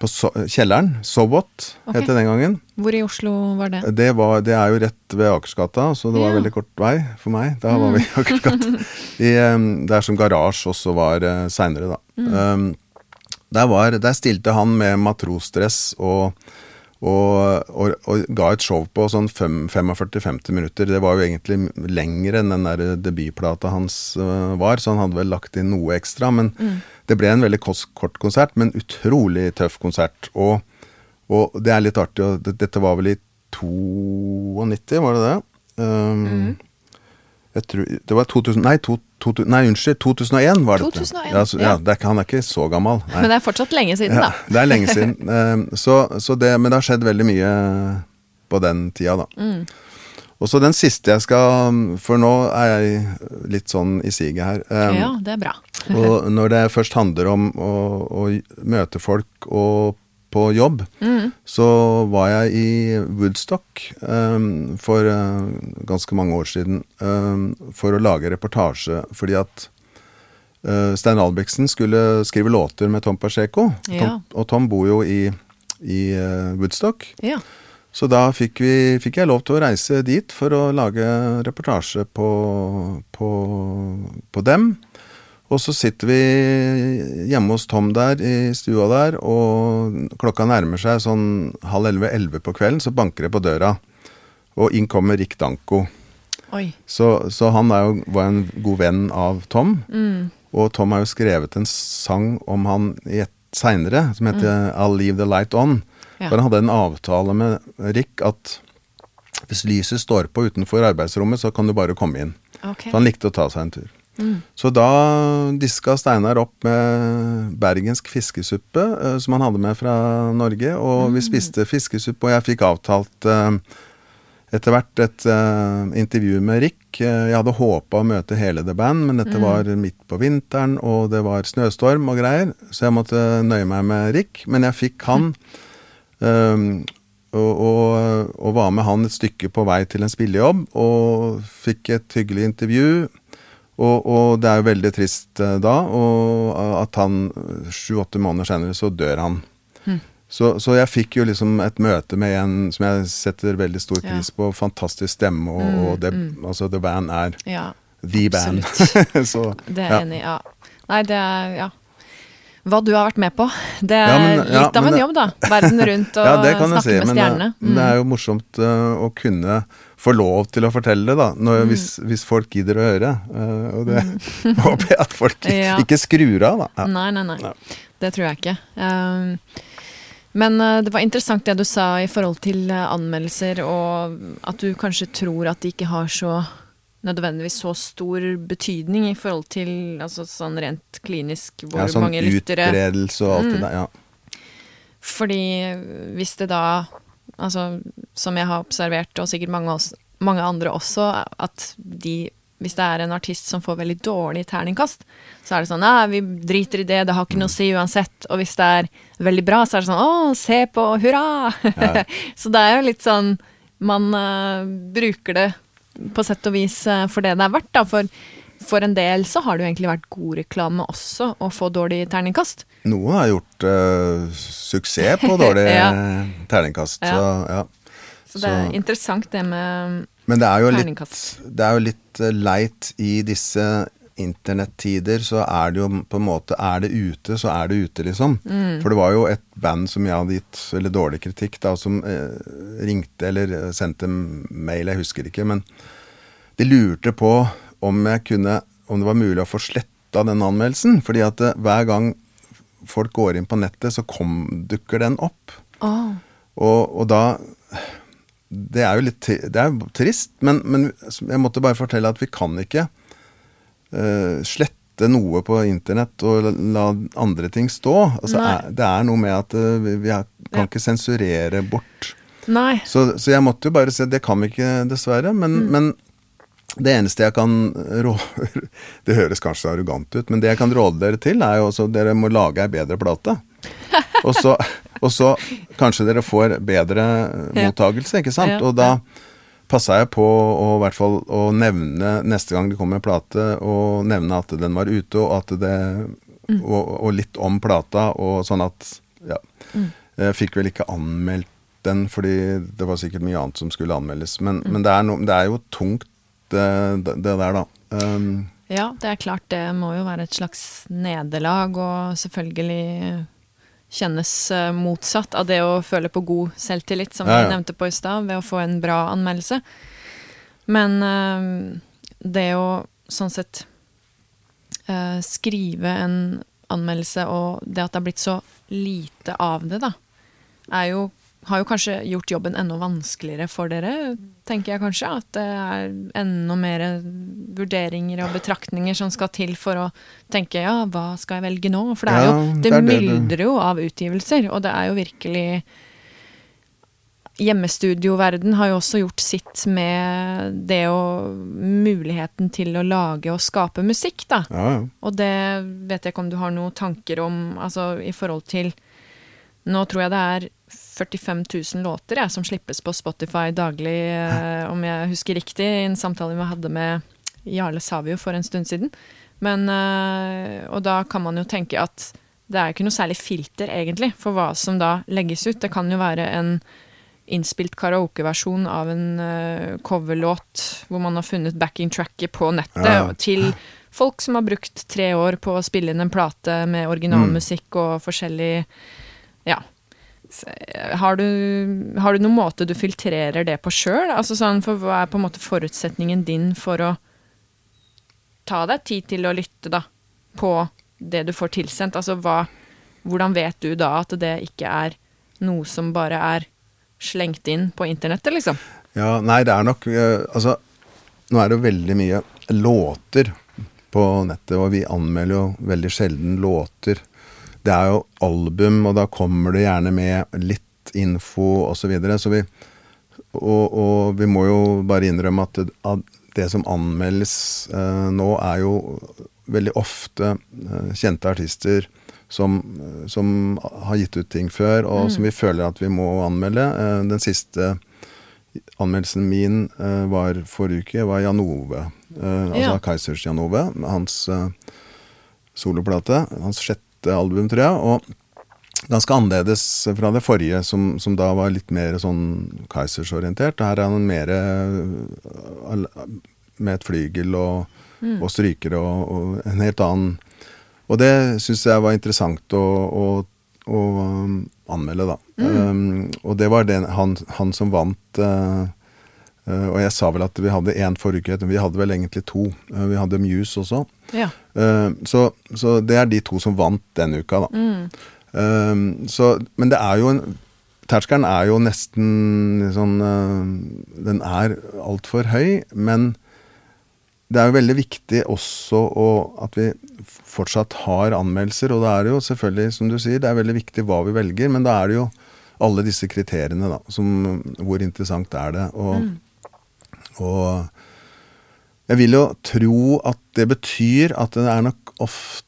på so kjelleren. Sowot okay. het det den gangen. Hvor i Oslo var det? Det, var, det er jo rett ved Akersgata, så det var ja. veldig kort vei for meg. Da mm. var vi i Akersgata. I, um, der som garasje også var uh, seinere, da. Mm. Um, der, var, der, stilte han med matrosdress og, og, og, og, ga et show på sånn 45-50 minutter. Det var jo egentlig lengre enn den der debutplata hans uh, var, så han hadde vel lagt inn noe ekstra. men mm det ble en veldig kort konsert, men utrolig tøff konsert. Og, og det er litt artig, og dette var vel i 92, var det det? Um, mm. jeg tror, det var 2000, nei, to, to, Nei, unnskyld, 2001 var det. 2001, ja, så, ja. Er, han er ikke så gammel. Nei. Men det er fortsatt lenge siden, da. det er lenge siden. Uh, så, så det, men det har skjedd veldig mye på den tida, da. Mm. Og så den siste jeg skal For nå er jeg litt sånn i siget her. Um, ja, det er bra. og når det først handler om å, å møte folk og på jobb, mm. så var jeg i Woodstock um, for uh, ganske mange år siden um, for å lage reportasje fordi at uh, Stein Albrigtsen skulle skrive låter med Tom Pacheco. Ja. Tom, og Tom bor jo i, i uh, Woodstock. Ja. Så da fikk, vi, fikk, jeg lov til å reise dit for å lage reportasje på, på, på, dem. Og så sitter vi hjemme hos Tom der i stua der, og klokka nærmer seg sånn halv elleve-elleve på kvelden, så banker det på døra. Og inn kommer Rick Danko. Så, så, han jo, var en god venn av Tom. Mm. Og Tom har jo skrevet en sang om han seinere, som heter mm. I'll Leave The Light On. Ja. For han hadde en avtale med Rick at hvis lyset står på utenfor arbeidsrommet, så kan du bare komme inn. Okay. For han likte å ta seg en tur. Mm. Så da diska Steinar opp med bergensk fiskesuppe uh, som han hadde med fra Norge, og mm. vi spiste fiskesuppe, og jeg fikk avtalt uh, etter hvert et uh, intervju med Rick. jeg hadde håpa å møte hele The Band, men dette mm. var midt på vinteren, og det var snøstorm og greier, så jeg måtte nøye meg med Rick. Men jeg fikk han mm Um, og, og, og, var med han et stykke på vei til en spillejobb, og fikk et hyggelig intervju. Og, og det er jo veldig trist uh, da, og at han sju-åtte måneder senere så dør han. Mm. Så, så, jeg fikk jo liksom et møte med en som jeg setter veldig stor pris på. Fantastisk stemme, og, mm, og det, mm. altså The Band er ja, the band. så, det er jeg enig i. Ja. Nei, det er Ja hva du har vært med på. Det er ja, men, ja, litt av en jobb, da. Verden rundt og ja, snakke si, med stjernene. Mm. Det er jo morsomt uh, å kunne få lov til å fortelle det, da. Når, mm. hvis, hvis, folk gidder å høre. Uh, og det mm. håper jeg at folk ikke skrur av, da. Nei, nei, nei. Det tror jeg ikke. Um, men uh, det var interessant det du sa i forhold til anmeldelser, og at du kanskje tror at de ikke har så nødvendigvis så stor betydning i forhold til altså sånn rent klinisk hvor ja, sånn mange lyttere Utbredelse og alt mm. det der, ja. Fordi hvis det da, altså som jeg har observert, og sikkert mange, mange andre også, at de hvis det er en artist som får veldig dårlig terningkast, så er det sånn Nei, vi driter i det, det har ikke noe å si uansett. Og hvis det er veldig bra, så er det sånn Å, se på, hurra! Ja. så det er jo litt sånn Man uh, bruker det på sett og vis eh, for det det er verdt, da. For, for en del så har det jo egentlig vært god reklame også å få dårlig terningkast. Noen har gjort uh, suksess på dårlig ja. terningkast, ja. så ja. Så det er så. interessant det med Men det er jo litt, det er jo litt eh, leit i disse internettider, så er det jo på en måte Er det ute, så er det ute, liksom. Mm. For det var jo et band som jeg hadde gitt veldig dårlig kritikk, da, som eh, ringte eller sendte mail, jeg husker ikke, men de lurte på om jeg kunne Om det var mulig å få sletta den anmeldelsen. Fordi at eh, hver gang folk går inn på nettet, så kom, dukker den opp. Oh. Og, og da det er jo litt det er trist, men, men, jeg måtte bare fortelle at vi kan ikke uh, slette noe på internett og la andre ting stå. Altså, er, det er noe med at uh, vi, vi kan ja. ikke sensurere bort. Så, så, jeg måtte jo bare si at det kan vi ikke, dessverre. Men, mm. men det eneste jeg kan råde Det høres kanskje arrogant ut, men det jeg kan råde dere til, er jo også at dere må lage ei bedre plate. Og så, og så kanskje dere får bedre mottagelse, ikke sant? Og da passa jeg på å, hvert fall, å nevne neste gang det kom en plate, og nevne at den var ute, og at det mm. og, og, litt om plata, og sånn at Ja. Mm. Jeg fikk vel ikke anmeldt den, fordi det var sikkert mye annet som skulle anmeldes. Men, mm. men det, er no, det, er jo tungt, det, det der, da. Um, ja, det er klart det må jo være et slags nederlag, og selvfølgelig kjennes eh, motsatt av det å føle på god selvtillit, som ja, ja. vi nevnte på i stad, ved å få en bra anmeldelse. Men uh, det å sånn sett uh, skrive en anmeldelse, og det at det har blitt så lite av det, da, jo har jo kanskje gjort jobben enda vanskeligere for dere, tenker jeg kanskje. At det er enda mer vurderinger og betraktninger som skal til for å tenke ja, hva skal jeg velge nå? For det er jo, det, det myldrer jo av utgivelser, og det er jo virkelig Hjemmestudioverden har jo også gjort sitt med det å Muligheten til å lage og skape musikk, da. Ja, ja. Og det vet jeg ikke om du har noen tanker om, altså i forhold til Nå tror jeg det er 45 000 låter jeg, som slippes på Spotify daglig, eh, om jeg husker riktig, i en samtale vi hadde med Jarle Savio for en stund siden. Men, eh, og da kan man jo tenke at det er ikke noe særlig filter, egentlig, for hva som da legges ut. Det kan jo være en innspilt karaokeversjon av en uh, coverlåt hvor man har funnet backing-tracket på nettet, ja. til folk som har brukt tre år på å spille inn en plate med originalmusikk mm. og forskjellig Ja. Eh, har du, har du, noen måte du filtrerer det på sjøl? Altså sånn, for hva er på en måte forutsetningen din for å ta deg tid til å lytte, da, på det du får tilsendt? Altså hva Hvordan vet du da at det ikke er noe som bare er slengt inn på internettet, liksom? Ja, nei, det er nok uh, Altså, nå er det jo veldig mye låter på nettet, og vi anmelder jo veldig sjelden låter. Det er jo album, og da kommer det gjerne med litt info osv. Så, videre, så vi og, og, vi må jo bare innrømme at det, som anmeldes uh, nå, er jo veldig ofte uh, kjente artister som, som, har gitt ut ting før, og mm. som vi føler at vi må anmelde. Eh, den siste anmeldelsen min eh, var forrige uke, var Jan Ove. Eh, altså ja. Kaizers Jan Ove. Hans soloplate. Hans sjette album, tror jeg. og ganske annerledes fra det forrige, som, som da var litt mer sånn Kaizers-orientert. Her er han mer med et flygel og, mm. og strykere og, og, en helt annen og det syns jeg var interessant å, å, å um, anmelde, da. Mm. Um, og det var den, han, han, som vant uh, uh, Og jeg sa vel at vi hadde én forrige uke, vi hadde vel egentlig to. Uh, vi hadde Muse også. Ja. Uh, så, så, det er de to som vant denne uka, da. Mm. Um, så, men det er jo en Terskelen er jo nesten sånn uh, Den er altfor høy, men det er jo veldig viktig også å, at vi fortsatt har anmeldelser. Og det er jo selvfølgelig, som du sier, det er veldig viktig hva vi velger, men da er det jo alle disse kriteriene, da. Som, hvor interessant er det? Og, mm. og jeg vil jo tro at det betyr at det er nok ofte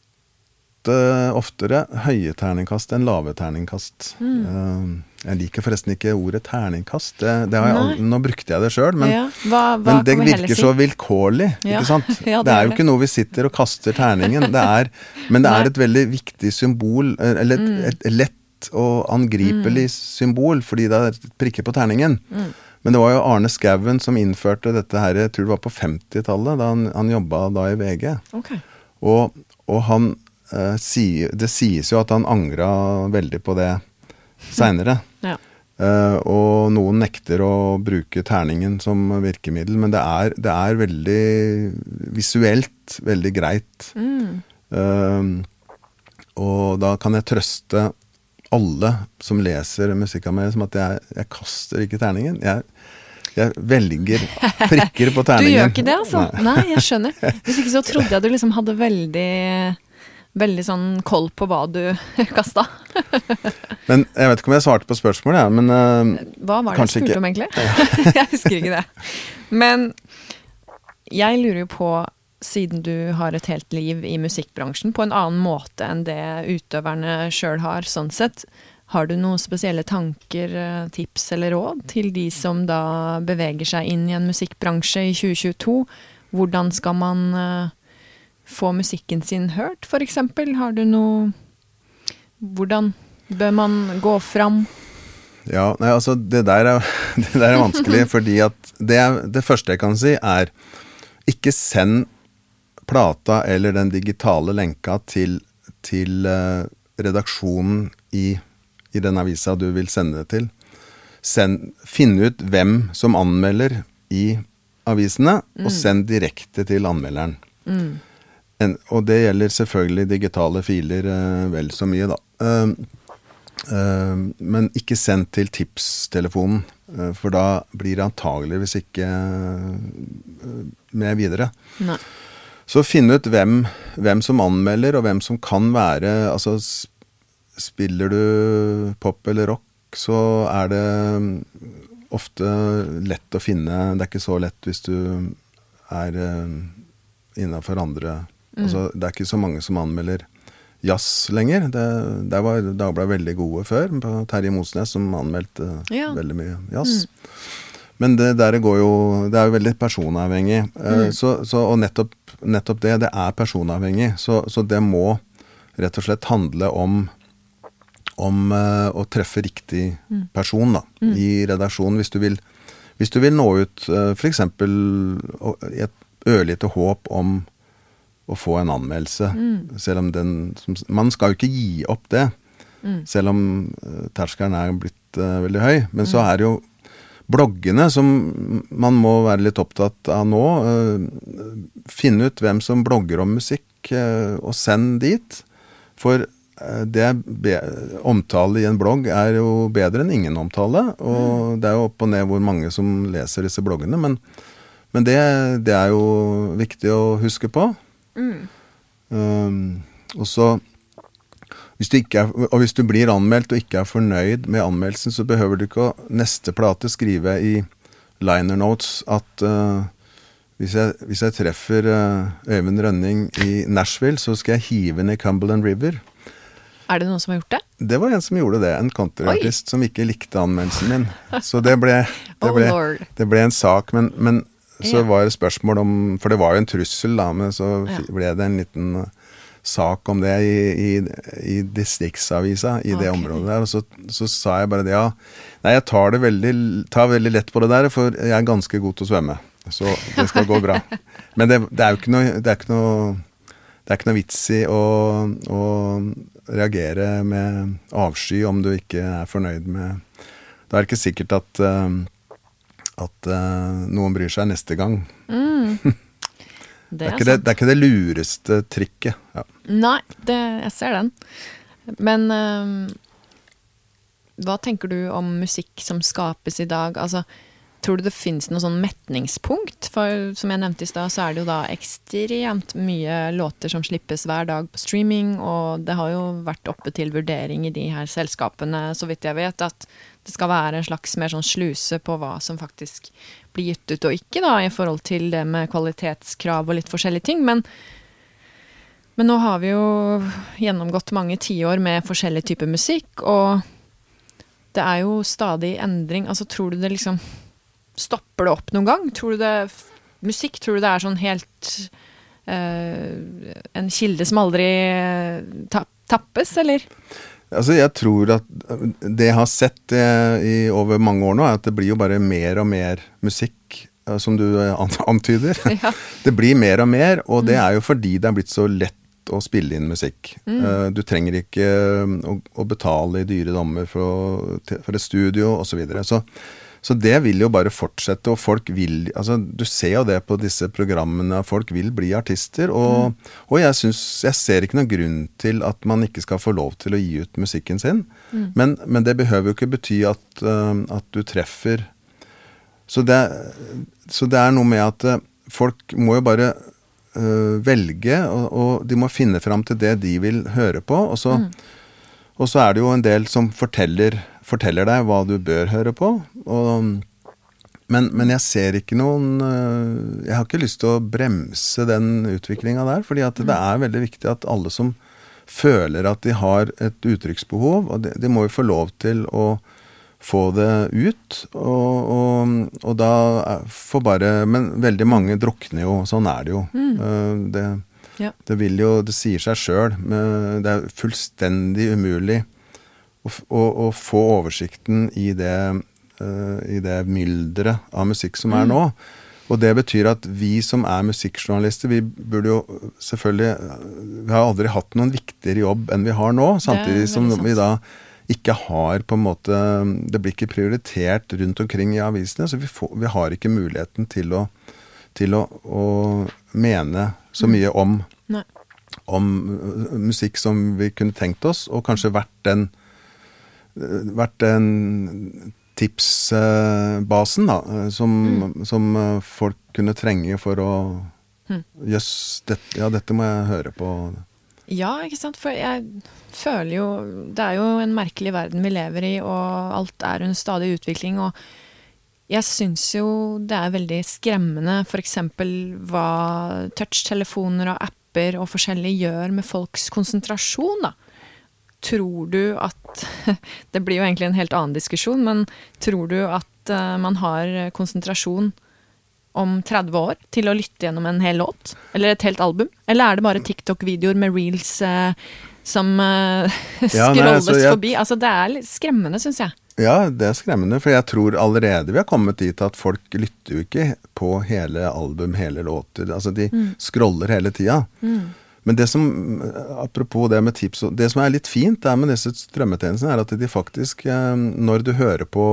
oftere høye terningkast enn lave terningkast. Mm. Uh, jeg liker forresten ikke ordet terningkast. Det, det jeg, nå brukte jeg det sjøl, men, ja. hva, hva men, det virker si? så vilkårlig. Ja. ikke sant? ja, det, det, er jo ikke noe vi sitter og kaster terningen. Det er, men det er et veldig viktig symbol, eller et, mm. et, lett og angripelig mm. symbol, fordi det er prikker på terningen. Mm. Men det var jo Arne Skouen som innførte dette her, jeg tror det var på 50-tallet, da han, han jobba da i VG. Okay. Og, og han eh, sier Det sies jo at han angra veldig på det seinere. Ja. Uh, og noen nekter å bruke terningen som virkemiddel, men det er, det er veldig visuelt veldig greit. Mm. Uh, og da kan jeg trøste alle som leser musikka mi, som at jeg, jeg, kaster ikke terningen. Jeg, jeg velger prikker på terningen. du gjør ikke det, altså? Nei. Nei, jeg skjønner. Hvis ikke så trodde jeg du liksom hadde veldig veldig sånn koll på hva du kasta. men Jeg vet ikke om jeg svarte på spørsmålet, jeg. men uh, Hva var det jeg spurte om, egentlig? jeg husker ikke det. Men jeg lurer jo på, siden du har et helt liv i musikkbransjen, på en annen måte enn det utøverne sjøl har, sånn sett. Har du noen spesielle tanker, eh, tips eller råd til de som da beveger seg inn i en musikkbransje i 2022? Hvordan skal man uh, få musikken sin hørt, f.eks.? Har du noe Hvordan bør man gå fram? Ja, nei, altså det der er, det der er vanskelig, fordi at det, det, første jeg kan si, er ikke send plata eller den digitale lenka til, til uh, redaksjonen i, i, den avisa du vil sende det til. Send, finn ut hvem som anmelder i avisene, mm. og send direkte til anmelderen. Mm. En, og det gjelder selvfølgelig digitale filer eh, vel så mye, da. Uh, Uh, men ikke send til tipstelefonen, uh, for da blir det antageligvis ikke med videre. Nei. Så finne ut hvem, hvem, som anmelder, og hvem som kan være Altså, spiller du pop eller rock, så er det ofte lett å finne Det er ikke så lett hvis du er innafor andre mm. Altså, det er ikke så mange som anmelder jazz lenger. Det, der var Dagbladet veldig gode før, Terje Mosnes som anmeldte ja. veldig mye jazz. Mm. Men det der går jo Det er jo veldig personavhengig. Eh, mm. Så, så, og nettopp, nettopp, det. Det er personavhengig. Så, så, det må rett og slett handle om om uh, å treffe riktig mm. person da, mm. i redaksjonen. Hvis du vil, hvis du vil nå ut uh, f.eks. i et ørlite håp om å få en anmeldelse. Mm. Selv om den Man skal jo ikke gi opp det. Mm. Selv om uh, terskelen er blitt uh, veldig høy. Men mm. så er det jo bloggene som man må være litt opptatt av nå. Uh, finne ut hvem som blogger om musikk, og send dit. For det omtale i en blogg er jo bedre enn ingen omtale. Og mm. det er jo opp og ned hvor mange som leser disse bloggene. Men, men det, det, er jo viktig å huske på. Mm. Um, og så hvis er, og hvis du blir anmeldt og ikke er fornøyd med anmeldelsen, så behøver du ikke å neste plate skrive i liner notes at uh, hvis, jeg, hvis, jeg, treffer uh, Øyvind Rønning i Nashville, så skal jeg hive ned Cumberland River. Er det noen som har gjort det? Det var en som gjorde det. En countryartist som ikke likte anmeldelsen min. Så det ble, det ble, oh det ble en sak. Men, men så var det spørsmål om For det var jo en trussel, da, men så ble det en liten uh, sak om det i, i, i distriktsavisa i okay. det området der. Og så, så, sa jeg bare det, ja. Nei, jeg tar det veldig, tar veldig lett på det der, for jeg er ganske god til å svømme. Så det skal gå bra. Men det, det er jo ikke noe, det er ikke noe det er ikke noe vits i å, å, reagere med avsky om du ikke er fornøyd med Da er det ikke sikkert at uh, at uh, noen bryr seg neste gang. Mm. Det, er det, er det, det, er ikke det, lureste trikket. Ja. Nei, jeg ser den. Men uh, hva tenker du om musikk som skapes i dag? Altså, tror du det finnes noe sånn metningspunkt? For som jeg nevnte i stad, så er det jo da ekstremt mye låter som slippes hver dag på streaming, og det har jo vært oppe til vurdering i de her selskapene, så vidt jeg vet, at det skal være en slags mer sånn sluse på hva som faktisk blir gitt ut og ikke, da, i forhold til det med kvalitetskrav og litt forskjellige ting. Men, men nå har vi jo gjennomgått mange tiår med forskjellig type musikk, og det er jo stadig endring. Altså, tror du det liksom Stopper det opp noen gang? Tror du det Musikk, tror du det er sånn helt uh, En kilde som aldri uh, tappes, eller? Altså, jeg tror at det jeg har sett eh, i over mange år nå, er at det blir jo bare mer og mer musikk, eh, som du eh, antyder. Ja. Det blir mer og mer, og det mm. er jo fordi det er blitt så lett å spille inn musikk. Mm. Uh, du trenger ikke å, å betale i dyre dommer for, for et studio osv. Så, videre. så så det vil jo bare fortsette, og folk vil altså Du ser jo det på disse programmene, folk vil bli artister. Og, mm. og jeg, synes, jeg ser ikke noen grunn til at man ikke skal få lov til å gi ut musikken sin. Mm. Men, men, det behøver jo ikke bety at, uh, at du treffer så det, så det, er noe med at folk må jo bare uh, velge, og, og, de må finne fram til det de vil høre på. Og så, mm. og så er det jo en del som forteller forteller deg hva du bør høre på. Og, men, men, jeg ser ikke noen øh, Jeg har ikke lyst til å bremse den utviklinga der. fordi at det er veldig viktig at alle som føler at de har et uttrykksbehov, og de, de må jo få lov til å få det ut. Og, og, og, da får bare Men veldig mange drukner jo. Sånn er det jo. Mm. Uh, det, ja. det, vil jo Det sier seg sjøl. Det er fullstendig umulig å, å, få oversikten i det, uh, i det mylderet av musikk som er mm. nå. Og det betyr at vi som er musikkjournalister, vi burde jo selvfølgelig Vi har aldri hatt noen viktigere jobb enn vi har nå, samtidig som vi da ikke har på en måte Det blir ikke prioritert rundt omkring i avisene, så vi, får, vi har ikke muligheten til å, til å, å mene så mm. mye om, om musikk som vi kunne tenkt oss, og kanskje vært den vært den tipsbasen, da, som, mm. som, folk kunne trenge for å mm. yes, det, ja, dette må jeg høre på. Ja, ikke sant. For jeg føler jo Det er jo en merkelig verden vi lever i, og alt er under stadig utvikling. og jeg syns jo det er veldig skremmende f.eks. hva touchtelefoner og apper og forskjellig gjør med folks konsentrasjon, da. Tror du at Det blir jo egentlig en helt annen diskusjon, men tror du at uh, man har konsentrasjon om 30 år til å lytte gjennom en hel låt? Eller et helt album? Eller er det bare TikTok-videoer med reels uh, som uh, scrolles ja, nei, altså, jeg... forbi? Altså, det er litt skremmende, syns jeg. Ja, det er skremmende, for jeg tror allerede vi har kommet dit at folk lytter jo ikke på hele album, hele låter. Altså de mm. scroller hele tida. Mm. Men det som, apropos det med tips, det som er litt fint er med disse strømmetjenestene, er at de faktisk, eh, når du hører på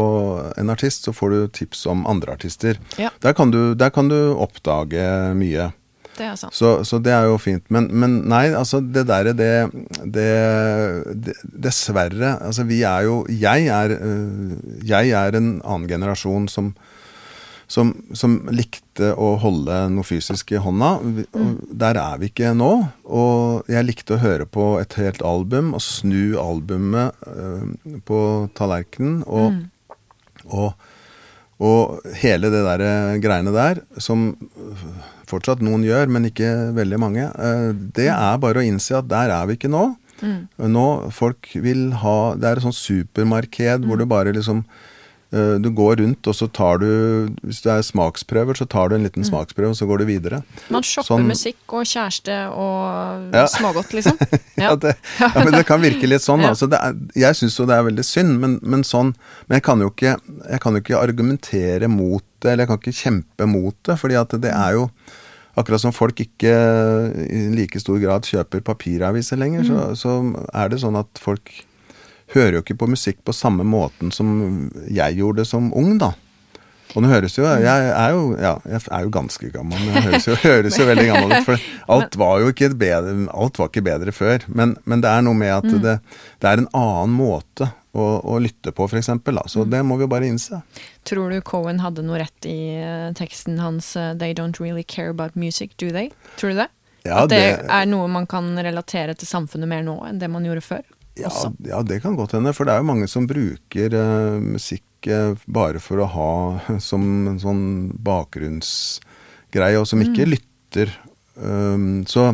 en artist, så får du tips om andre artister. Ja. Der, kan du, der kan du oppdage mye. Det er sant. Så, så det er jo fint. Men, men nei, altså det derre det, det, det, Dessverre. Altså vi er jo Jeg er, øh, jeg er en annen generasjon som, som, som, likte å holde noe fysisk i hånda. Mm. Der er vi ikke nå. Og jeg likte å høre på et helt album og snu albumet øh, på tallerkenen. Og, mm. og, og, hele det der greiene der som fortsatt noen gjør, men ikke veldig mange, eh, det mm. er bare å innse at der er vi ikke nå. Mm. Nå folk vil ha Det er et sånt supermarked mm. hvor du bare liksom Eh, du går rundt, og så tar du Hvis det er smaksprøver, så tar du en liten mm. smaksprøve, og så går du videre. Man shopper sånn, musikk og kjæreste og ja. smågodt, liksom? Ja. ja, det, ja, men det kan virke litt sånn. Altså, er, jeg syns jo det er veldig synd, men, men, sånn Men jeg kan, jo ikke, jeg kan jo ikke argumentere mot det, eller jeg kan ikke kjempe mot det, fordi at det er jo Akkurat som folk ikke i like stor grad kjøper papiraviser lenger, mm. så, så er det sånn at folk hører jo ikke på musikk på samme måten som jeg gjorde som ung, da. Og nå høres jo Jeg er jo, ja, jeg er jo ganske gammel, men jeg høres jo, høres jo veldig gammel ut. For alt var jo ikke bedre, alt var ikke bedre før. Men, men det er noe med at mm. det, det er en annen måte å, å lytte på, f.eks. Så mm. det må vi jo bare innse. Tror du Cohen hadde noe rett i uh, teksten hans uh, 'They don't really care about music, do they'? Tror du det? Ja, At det, det, er noe man kan relatere til samfunnet mer nå enn det man gjorde før? Ja, ja, det kan godt hende. For det er jo mange som bruker uh, musikk uh, bare for å ha som en sånn bakgrunnsgreie, og som ikke mm. lytter. Um, så,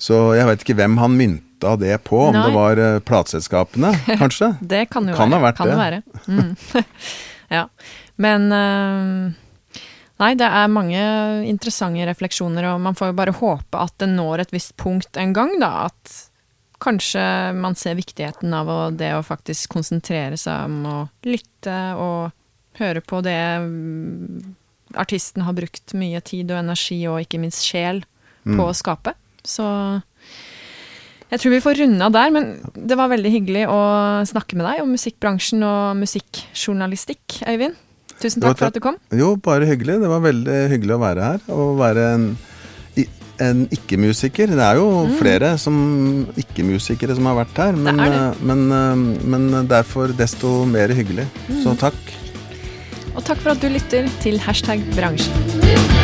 så, jeg vet ikke hvem han mynta det på, om Nei. det var uh, plateselskapene, kanskje? det kan jo kan være. Ha vært kan det. være. Mm. ja. Men Nei, det er mange interessante refleksjoner, og man får jo bare håpe at det når et visst punkt en gang, da. At kanskje man ser viktigheten av det å faktisk konsentrere seg om å lytte og høre på det mm, artisten har brukt mye tid og energi og ikke minst sjel på mm. å skape. Så jeg tror vi får runda der, men det var veldig hyggelig å snakke med deg om musikkbransjen og musikkjournalistikk, Øyvind. Tusen takk for at du kom. Jo, bare hyggelig. Det var veldig hyggelig å være her. Og være en en ikke-musiker. Det er jo mm. flere ikke-musikere som har vært her, men, det det. Eh, men, eh, men, derfor desto mer hyggelig. Mm. Så takk. Og takk for at du lytter til Hashtag bransjen.